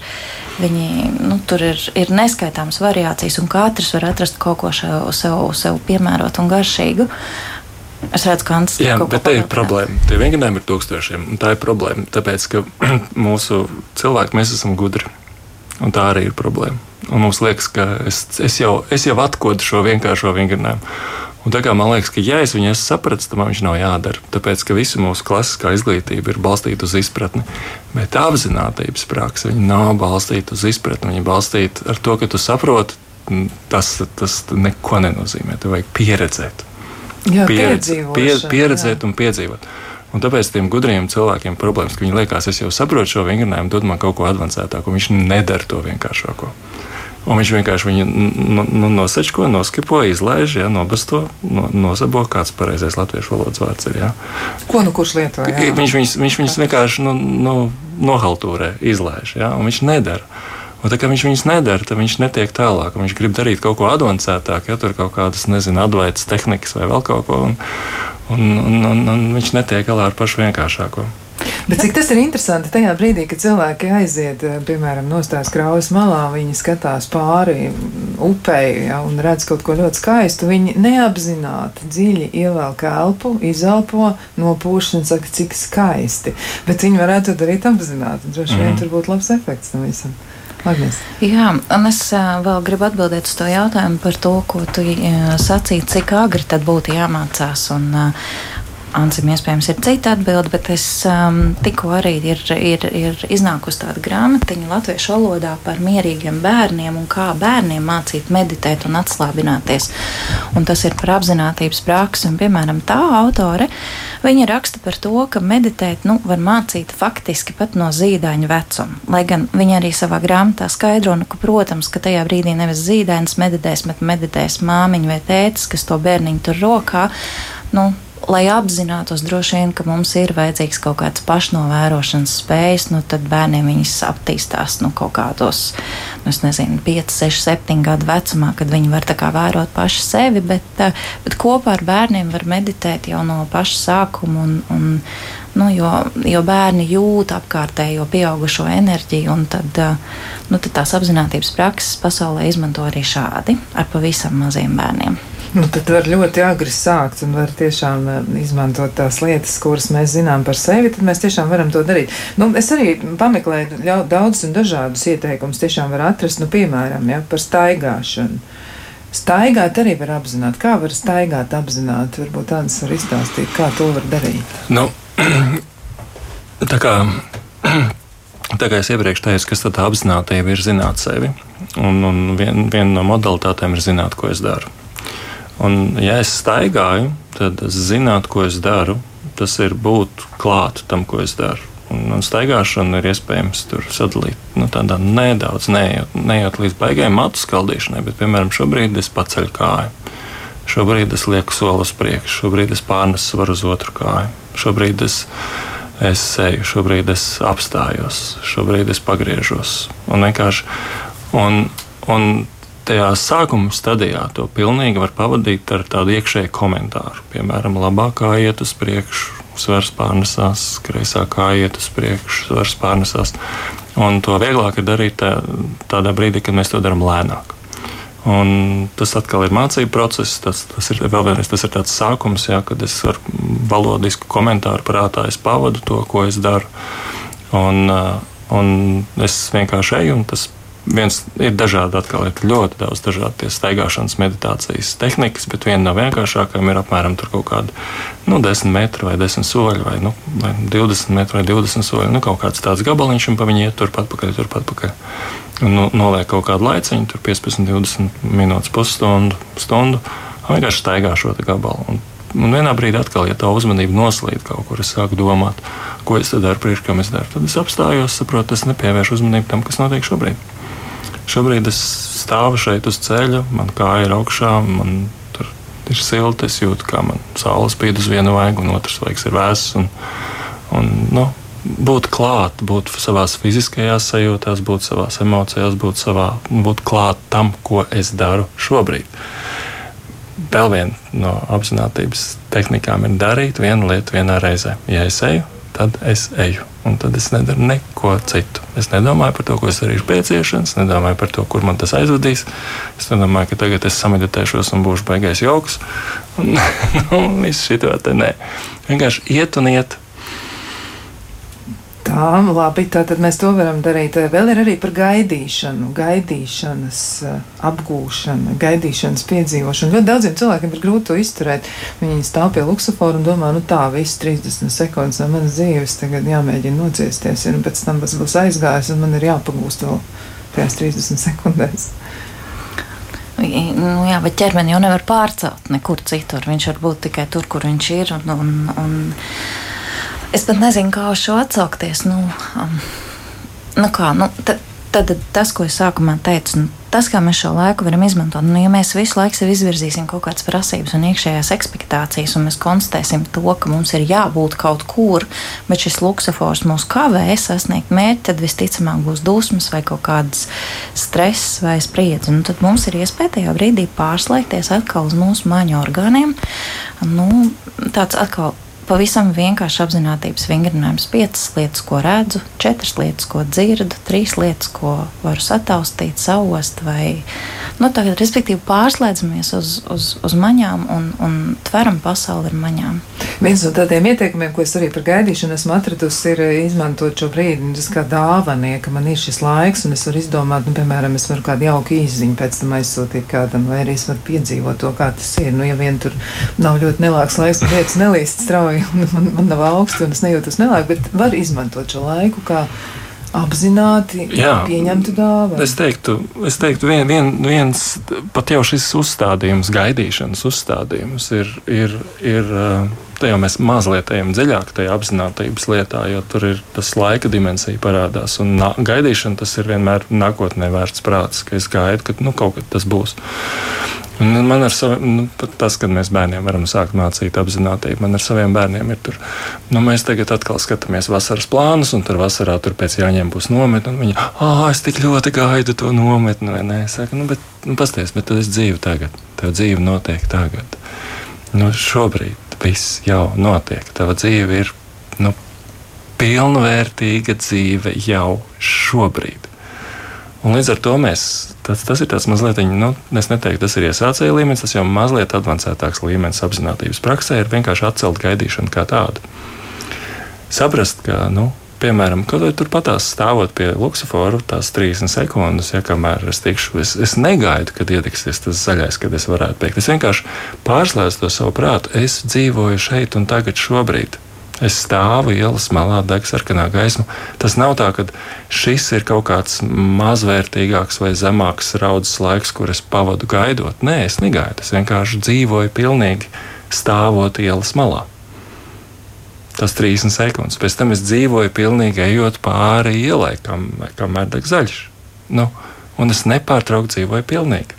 viņi, nu, tur ir, ir neskaitāmas variācijas, un katrs var atrast kaut ko sev, sev, sev piemērot un garšīgu. Es redzu, ka Ants ir. Jā, bet tā ir problēma. Tie vingrinājumi ir tūkstošiem. Tā ir problēma, tāpēc, ka mūsu cilvēki, mēs esam gudri. Un tā arī ir problēma. Un mums liekas, ka es, es, jau, es jau atkodu šo vienkāršo vingrinājumu. Un tā kā man liekas, ka, ja es viņu esmu sapratis, tad man viņš nav jādara. Tāpēc, ka visa mūsu klasiskā izglītība ir balstīta uz izpratni. Bet apziņotības praksa nav balstīta uz izpratni. Viņa ir balstīta ar to, ka tu saproti, tas, tas neko nenozīmē. Tev vajag pieredzēt. Jā, Pieredze, pie, pieredzēt jā. un piedzīvot. Un tāpēc tiem gudriem cilvēkiem problēmas, ka viņi liekas, es jau saprotu šo vingrinājumu, dod man kaut ko avansētāku, un viņš nedara to vienkāršāko. Un viņš vienkārši viņu nu, nosečko, noskipo, izlaiž, ja, nobasto, no, nosabo, kāds pareizais latviešu valodas vārds ir. Ja. Ko nu kurš lieto? Jā. Viņš, viņš, viņš viņus vienkārši nu, nu, nohaltūrē, izlaiž, ja, un viņš nedara. Un tā kā viņš viņus nedara, tad viņš netiek tālāk. Viņš grib darīt kaut ko avansētāk, ja tur kaut kādas, nezinu, advaitas tehnikas vai vēl kaut ko. Un, un, un, un, un viņš netiek galā ar pašu vienkāršāko. Bet cik tas ir interesanti tajā brīdī, kad cilvēki aiziet, eh, piemēram, nostājas kraujas malā, viņi skatās pāri upei ja, un redz kaut ko ļoti skaistu. Viņi neapzināti dziļi ievelk elpu, izelpo, nopūš un saka, cik skaisti. Bet viņi varētu to darīt apzināti. Droši vien mm. tur būtu labs efekts tam visam. Agnes. Jā, un es vēl gribu atbildēt uz to jautājumu par to, ko tu sacīji, cik agri tad būtu jāmācās. Un, Ansim, iespējams, ir cita atbilde, bet es um, tikko arī ir, ir, ir iznākusi tāda grāmatiņa latviešu valodā par mierīgiem bērniem un kā bērniem mācīt meditēt un atslābināties. Un tas ir par apziņotības praksi. Un, piemēram, tā autore viņa raksta par to, ka meditēt nu, var mācīt faktiski pat no zīdaiņa vecuma. Lai gan viņa arī savā grāmatā skaidro, nu, ka, protams, ka tajā brīdī nevis zīdainis meditēs, bet meditēs māmiņa vai tētis, kas to bērniņu tur rokā. Nu, lai apzinātos droši vien, ka mums ir vajadzīgs kaut kāds pašnovērošanas spējas, nu tad bērniem viņas attīstās nu, kaut kādos, nu, nezinu, 5, 6, 7 gadu vecumā, kad viņi var tā kā vērot paši sevi, bet, bet kopā ar bērniem var meditēt jau no paša sākuma. Un, un, Nu, jo, jo bērni jūt apkārtējo pieaugušo enerģiju, un tad, nu, tad tās apziņotības prakses pasaulē izmanto arī šādi ar pavisam maziem bērniem. Nu, tad var ļoti agri sākt un var tiešām eh, izmantot tās lietas, kuras mēs zinām par sevi. Tad mēs tiešām varam to darīt. Nu, es arī pameklēju daudzus un dažādus ieteikumus. Tiešām var atrast, nu, piemēram, ja, par staigāšanu. Staigāt arī var apzināt. Kā var staigāt apzināti? Varbūt tāds var izstāstīt, kā to var darīt. Nu, tā kā Tā kā es iepriekš teicu, kas tā apziņotība ir zināt sevi. Un, un vien, viena no modalitātēm ir zināt, ko es daru. Un, ja es staigāju, tad es zinātu, ko es daru. Tas ir būt klāt tam, ko es daru. Un, un staigāšana ir iespējams sadalīt nu, tādā nedaudz, neejot, neejot līdz baigajai matu skaldīšanai, bet, piemēram, šobrīd es paceļu kāju. Šobrīd es lieku soli uz priekšu, šobrīd es pārnesu svaru uz otru kāju. Šobrīd es es eju, šobrīd es apstājos, šobrīd es pagriežos. Un vienkārši un, un tajā sākuma stadijā to pilnīgi var pavadīt ar tādu iekšēju komentāru. Piemēram, labākā iet uz priekšu, svars pārnesās, kreisā kā iet uz priekšu, svars pārnesās. Un to vieglāk ir darīt tā, tādā brīdī, kad mēs to darām lēnāk. Un tas atkal ir mācību process. Tas, tas ir vēl vienreiz tas ir tāds sākums, jā, kad es ar valodisku komentāru prātā pavadu to, ko es daru. Un, un es vienkārši eju, un tas viens ir dažādi, atkal ir ļoti daudz dažādu staigāšanas, meditācijas tehnikas, bet viena no vienkāršākajām ir apmēram kaut kāda nu, 10 metri vai 10 soļi, vai, nu, vai 20 metri vai 20 soļi. Nu, kaut kāds tāds gabaliņš, un pa viņu iet turpat pakaļ, turpat pakaļ nu, noliek kaut kādu laiciņu, tur 15, 20 minūtes, pusstundu, stundu. Vienkārši staigā šo gabalu. Un, un vienā brīdī atkal, ja tā uzmanība noslīd kaut kur, es sāku domāt, ko es daru, priekš kam es daru. Tad es apstājos, saprotu, es nepievēršu uzmanību tam, kas notiek šobrīd. Šobrīd es stāvu šeit uz ceļa, man kāja ir augšā, man tur ir silti, es jūtu, kā man saule spīd uz vienu vaigu, un otrs vaigs ir vēss. Un, un, nu, būt klāt, būt savā fiziskajās sajūtās, būt savā emocijās, būt, savā, būt klāt tam, ko es daru šobrīd. Vēl viena no apziņotības tehnikām ir darīt vienu lietu vienā reizē. Ja es eju, tad es eju. Un tad es nedaru neko citu. Es nedomāju par to, ko es darīšu pēc iešanas, nedomāju par to, kur man tas aizvedīs. Es nedomāju, ka tagad es sameditēšos un būšu beigais jauks. Un, nu, viss šī tā, nē. Vienkārši iet un iet Tā, labi, tātad mēs to varam darīt. Vēl ir arī par gaidīšanu, gaidīšanas eh, apgūšanu, gaidīšanas piedzīvošanu. Ļoti daudziem cilvēkiem ir grūti to izturēt. Viņi stāv pie luksofora un domā, nu tā, viss 30 sekundes no manas dzīves tagad jāmēģina nociesties, un pēc tam tas būs aizgājis, un man ir jāpagūst vēl tajās 30 sekundēs. Nu, jā, bet ķermeni jau nevar pārcelt nekur citur. Viņš var būt tikai tur, kur viņš ir. Un, un, un, Es pat nezinu, kā uz šo atsaukties. Nu, um, nu kā, nu, tad, tas, ko es sākumā teicu, nu, tas, kā mēs šo laiku varam izmantot, nu, ja mēs visu laiku sev izvirzīsim kaut kādas prasības un iekšējās expectācijas, un mēs konstatēsim to, ka mums ir jābūt kaut kur, bet šis luksofors mūs kavē sasniegt mērķi, tad visticamāk būs dusmas vai kaut kādas stress vai spriedzi. Nu, tad mums ir iespēja tajā brīdī pārslēgties atkal uz mūsu maņu orgāniem. Nu, tāds atkal pavisam vienkārši apziņotības vingrinājums. Piecas lietas, ko redzu, četras lietas, ko dzirdu, trīs lietas, ko varu sataustīt, saust. Vai, nu, tagad, respektīvi, pārslēdzamies uz, uz, uz maņām un, un tveram pasauli ar maņām. Viens no tādiem ieteikumiem, ko es arī par gaidīšanu esmu atradusi, ir izmantot šo brīdi nu, kā dāvanie, ka man ir šis laiks, un es varu izdomāt, nu, piemēram, es varu kādu jauku īziņu pēc tam aizsūtīt kādam, vai arī es varu piedzīvot to, kā tas ir. Nu, ja vien tur nav ļoti nelāks laiks, un lietas nelīst strauji vai man, man nav augsts un es nejūtos nelāgi, bet var izmantot šo laiku kā apzināti Jā, pieņemtu dāvanu. Es teiktu, es teiktu vien, vien, viens pat jau šis uzstādījums, gaidīšanas uzstādījums ir. ir, ir Te jau mēs mazliet ejam dziļāk tajā apziņotības lietā, jo tur ir tas laika dimensija parādās. Un nā, gaidīšana tas ir vienmēr nākotnē vērts prāts, ka es gaidu, ka nu, kaut kad tas būs. Un man ar saviem, nu, tas, kad mēs bērniem varam sākt mācīt apzinātību, man ar saviem bērniem ir tur, nu, mēs tagad atkal skatāmies vasaras plānus, un tur vasarā tur pēc jāņem būs nometne, un viņi, ah, es tik ļoti gaidu to nometni, vai nē, es saku, nu, bet, nu, pasties, bet tad es dzīvu tagad, tev dzīve notiek tagad. Nu, šobrīd viss jau notiek, tava dzīve ir, nu, pilnvērtīga dzīve jau šobrīd. Un līdz ar to mēs, tas, tas ir tāds mazliet, nu, es neteiktu, tas ir iesācēja līmenis, tas jau mazliet avansētāks līmenis apziņotības praksē, ir vienkārši atcelt gaidīšanu kā tādu. Saprast, ka, nu, piemēram, kaut vai turpatās stāvot pie luksofora, tās 30 sekundes, ja kamēr es tikšu, es, es negaidu, kad iedegsies tas zaļais, kad es varētu teikt. Es vienkārši pārslēdzu to savu prātu. Es dzīvoju šeit un tagad, šobrīd. Es stāvu ielas malā, deg sarkanā gaisma. Tas nav tā, ka šis ir kaut kāds mazvērtīgāks vai zemāks raudzes laiks, kur es pavadu gaidot. Nē, es negaidu. Es vienkārši dzīvoju pilnīgi stāvot ielas malā. Tas 30 sekundes. Pēc tam es dzīvoju pilnīgi ejot pāri ielai, kam, kamēr deg zaļš. Nu, un es nepārtraukti dzīvoju pilnīgi.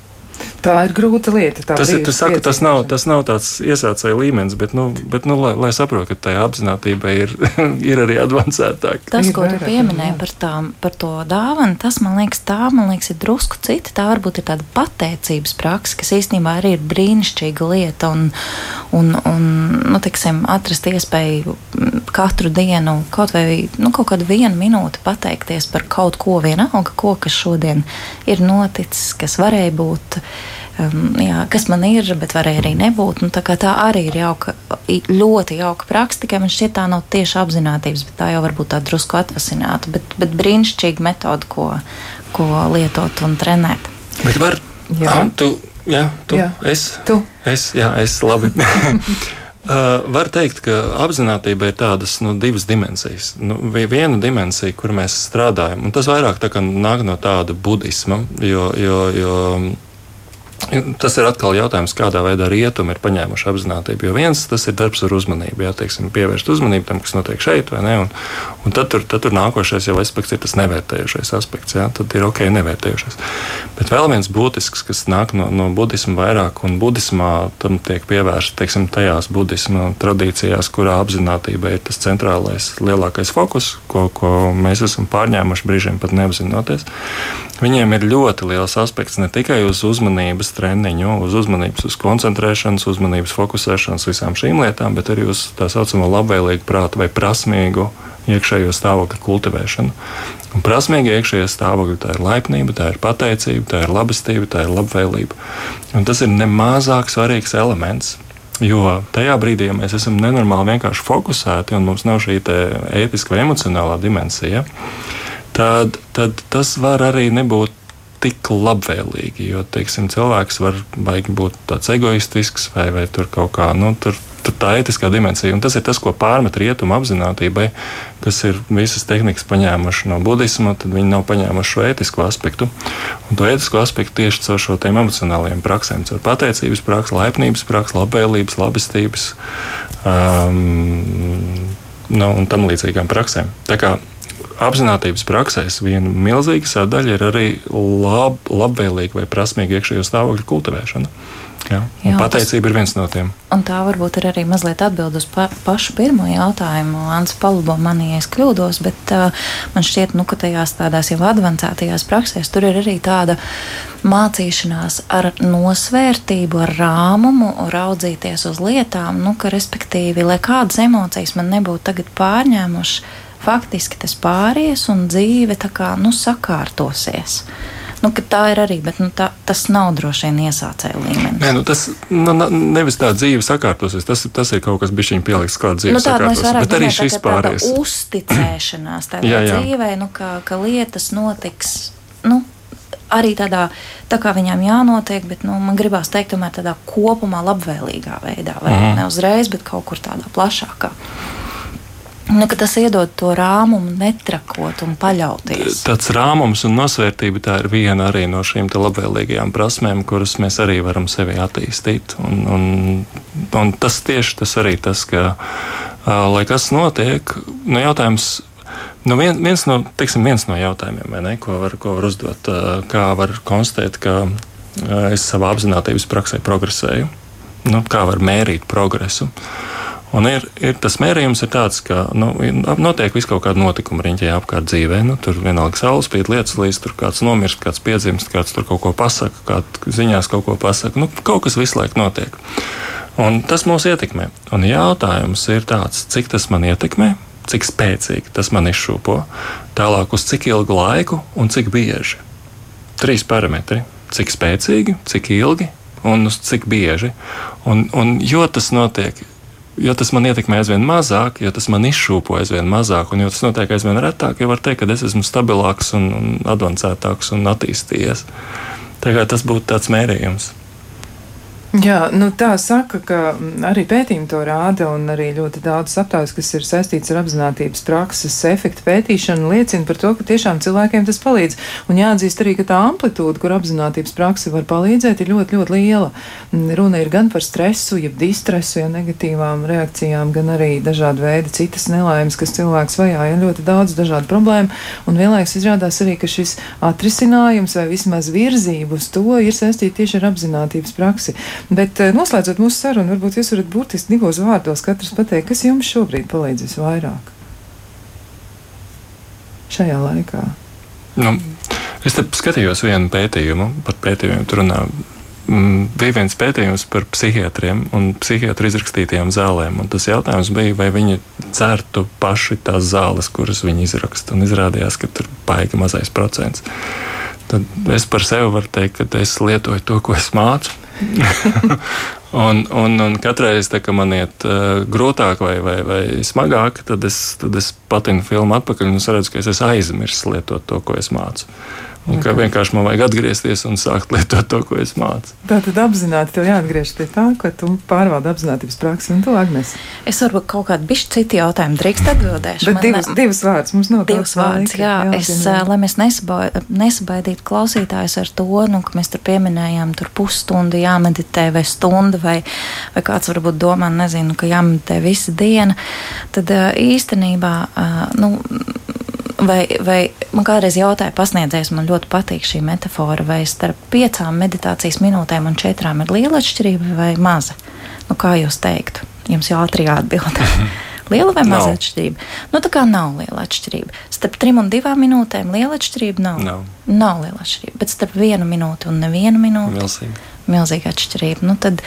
Tā ir grūta lieta. Tas, ir, saku, tas, nav, tas nav tāds iesācēja līmenis, bet, nu, bet nu, lai, lai saprotu, ka tajā apziņotība ir, ir arī avansētāka. Tas, ko tu pieminēji par, tā, par to dāvanu, tas man liekas, tā man liekas, ir drusku cita. Tā varbūt ir tāda pateicības praksa, kas īstenībā arī ir brīnišķīga lieta. Un, un, un nu, tiksim, atrast iespēju katru dienu kaut vai nu, kaut kādu vienu minūti pateikties par kaut ko vienalga, ko, kas šodien ir noticis, kas varēja būt um, jā, kas man ir, bet varēja arī nebūt. Nu, tā, tā arī ir jauka, ļoti jauka praksa, tikai man šķiet, tā nav tieši apziņotības, bet tā jau varbūt tā drusku atvasināta, bet, bet brīnišķīga metode, ko, ko lietot un trenēt. Bet var, jā. Ah, tu, jā, tu, jā. es, tu. es, jā, es labi. Uh, var teikt, ka apziņotība ir tādas nu, divas dimensijas. Nu, viena dimensija, kur mēs strādājam, un tas vairāk nāk no tāda budisma, jo, jo, jo Tas ir atkal jautājums, kādā veidā rietumi ir paņēmuši apziņotību. Jo viens tas ir darbs ar uzmanību, jā, teiksim, pievērst uzmanību tam, kas notiek šeit, vai ne? Un, un tad, tur, tad tur nākošais jau aspekts ir tas nevērtējušais aspekts. Jā, tad ir ok, nevērtējušais. Bet vēl viens būtisks, kas nāk no, no budisma vairāk, un budismā tam tiek pievērsta teiksim, tajās budisma tradīcijās, kurā apziņotība ir tas centrālais, lielākais fokus, ko, ko mēs esam pārņēmuši brīžiem pat neapzinoties. Viņiem ir ļoti liels aspekts ne tikai uz uzmanības treniņu, uz uzmanības, uz koncentrēšanas, uzmanības fokusēšanas, visām šīm lietām, bet arī uz tā saucamo labvēlīgu prātu vai prasmīgu iekšējo stāvokļu kultivēšanu. Un prasmīgi iekšējie stāvokļi tā ir laipnība, tā ir pateicība, tā ir labestība, tā ir labvēlība. Un tas ir nemazāk svarīgs elements. Jo tajā brīdī, ja mēs esam nenormāli vienkārši fokusēti un mums nav šī ētiskā vai emocionālā dimensija, tad, tad tas var arī nebūt tik labvēlīgi. Jo teiksim, cilvēks var būt tāds egoistisks vai, vai tur kaut kā. Nu, tur, tur tā etiskā dimensija, un tas ir tas, ko pārmet rietumu apziņotībai, kas ir visas tehnikas paņēmuši no budisma, tad viņi nav paņēmuši šo etisko aspektu. Un to etisko aspektu tieši caur šo tiem emocionālajiem praksēm, caur pateicības praksi, laipnības praksi, labvēlības, labestības um, nu, un tam līdzīgām praksēm. Tā kā apziņotības praksēs viena milzīga sadaļa ir arī lab, labvēlīga vai prasmīga iekšējo stāvokļu kultivēšana. Jā, Jā, pateicība tas, ir viens no tiem. Un tā varbūt ir arī mazliet atbild uz pa, pašu pirmo jautājumu. Ants palabo manī, ja es kļūdos, bet uh, man šķiet, nu, ka tajās tādās jau advancētajās praksēs tur ir arī tāda mācīšanās ar nosvērtību, ar rāmumu, raudzīties uz lietām, nu, ka respektīvi, lai kādas emocijas man nebūtu tagad pārņēmušas, faktiski tas pāries un dzīve tā kā nu, sakārtosies. Nu, tā ir arī, bet nu, tā, tas nav droši vien iesācēju līmenis. Nē, nu, tas nu, nevis tā dzīve sakārtosies, tas, tas ir kaut kas bijis pieliks klāt dzīves nu, tā, sakārtosies. Nu, bet arī šis pāries. Uzticēšanās tādā jā, jā. dzīvē, nu, ka, ka lietas notiks. Nu, Arī tādā, tā kā viņām jānotiek, bet nu, man gribās teikt, tomēr tādā kopumā labvēlīgā veidā. Vai mm. ne uzreiz, bet kaut kur tādā plašākā. Nu, tas iedod to rāmumu, netrakot un paļauties. Tāds rāmums un nosvērtība tā ir viena arī no šīm labvēlīgajām prasmēm, kuras mēs arī varam sevi attīstīt. Un, un, un tas tieši tas arī tas, ka, lai kas notiek, nu, jautājums. Nu, vien, viens, no, teiksim, viens no jautājumiem, ne, ko, var, ko var uzdot, kā var konstatēt, ka es savā apziņotības praksē progresēju, nu, kā var mērīt progresu. Uh, Un ir, ir tas mērījums ir tāds, ka nu, notiek vis kaut kāda notikuma riņķī apkārt dzīvē. Nu, tur vienalga saules spīd, lietas līdz tur kāds nomirst, kāds piedzimst, kāds tur kaut ko pasaka, kāds ziņās kaut ko pasaka. Nu, kaut kas visu laiku notiek. Un tas mūs ietekmē. Un jautājums ir tāds, cik tas man ietekmē, cik spēcīgi tas man izšūpo, tālāk uz cik ilgu laiku un cik bieži. Trīs parametri. Cik spēcīgi, cik ilgi un cik bieži. Un, un jo tas notiek jo tas man ietekmē aizvien mazāk, jo tas man izšūpo aizvien mazāk, un jo tas notiek aizvien retāk, jau var teikt, ka es esmu stabilāks un, un avansētāks un attīstījies. Tā kā tas būtu tāds mērījums. Jā, nu tā saka, ka mm, arī pētījumi to rāda, un arī ļoti daudz aptaujas, kas ir saistīts ar apzinātības prakses efektu pētīšanu, liecina par to, ka tiešām cilvēkiem tas palīdz. Un jāatzīst arī, ka tā amplitūda, kur apzinātības prakse var palīdzēt, ir ļoti, ļoti liela. Mm, runa ir gan par stresu, jeb distresu, ja negatīvām reakcijām, gan arī dažādi veidi citas nelaimes, kas cilvēks vajā, ja ļoti daudz dažādu problēmu. Un vienlaikus izrādās arī, ka šis atrisinājums vai vismaz virzību uz to ir saistīti tieši ar apzinātības praksi. Bet eh, noslēdzot mūsu sarunu, varbūt jūs varat burtiski divos vārdos katrs pateikt, kas jums šobrīd palīdz visvairāk šajā laikā. Nu, es skatījos vienu pētījumu par pētījumiem. Tur runā, mm, bija viens pētījums par psihiatriem un psihiatru izrakstītajām zālēm. Tas jautājums bija, vai viņi dzertu paši tās zāles, kuras viņi izraksta. Un izrādījās, ka tur baigi mazais procents. Tad es par sevi varu teikt, ka es lietoju to, ko es mācu. un, un, un katru reizi, kad man iet uh, grūtāk vai, vai, vai smagāk, tad es, tad es patinu filmu atpakaļ un redzu, ka es esmu aizmirsis lietot to, ko es mācu. Un ka vienkārši man vajag atgriezties un sākt lietot to, ko es mācu. Tā tad apzināti tev jāatgriežas pie tā, ka tu pārvaldi apziņotības praksi un tu Agnes. Es varbūt kaut kādu bišķi citu jautājumu drīkst atbildēt. Bet divas, ne... divas vārdas mums nav. Divas vārdas, jā. jā es, jā. lai mēs nesabaidītu klausītājus ar to, nu, ka mēs tur pieminējām tur pusstundu jāmeditē vai stunda vai, vai kāds varbūt domā, nezinu, ka jāmeditē visa diena, tad īstenībā, nu, Vai, vai man kādreiz jautāja, pasniedzējis, man ļoti patīk šī metāfora, vai starp piecām meditācijas minūtēm un četrām ir liela atšķirība vai maza? Nu, kā jūs teiktu? Jums jau ātri jāatbild. liela vai maza no. atšķirība? Nu, tā kā nav liela atšķirība. Starp trim un divām minūtēm liela atšķirība nav. No. Nav liela atšķirība, bet starp vienu minūti un nevienu minūti. Milzīgi. Milzīga atšķirība. Nu, tad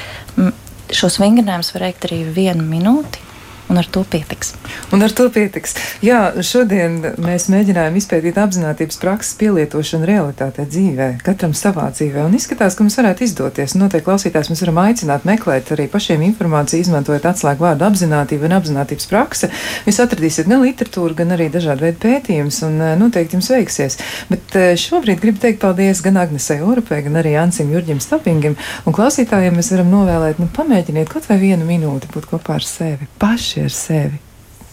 šos vingrinājumus var veikt arī vienu minūti un ar to pietiks. Un ar to pietiks. Jā, šodien mēs mēģinājām izpētīt apziņotības prakses pielietošanu realitātē dzīvē, katram savā dzīvē. Un izskatās, ka mums varētu izdoties. Noteikti klausītājs mēs varam aicināt meklēt arī pašiem informāciju, izmantojot atslēgu vārdu apziņotība un apziņotības prakse. Jūs atradīsiet ne literatūru, gan arī dažādu veidu pētījumus, un eh, noteikti jums veiksies. Bet eh, šobrīd gribu teikt paldies gan Agnesei Orupai, gan arī Ansim Jurģim Stapingam. Un klausītājiem mēs varam novēlēt, nu, pamēģiniet kaut vai vienu minūti būt kopā ar sevi paši ar sevi.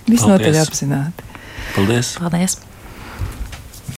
Visnotaļ apzināti. Paldies! Paldies.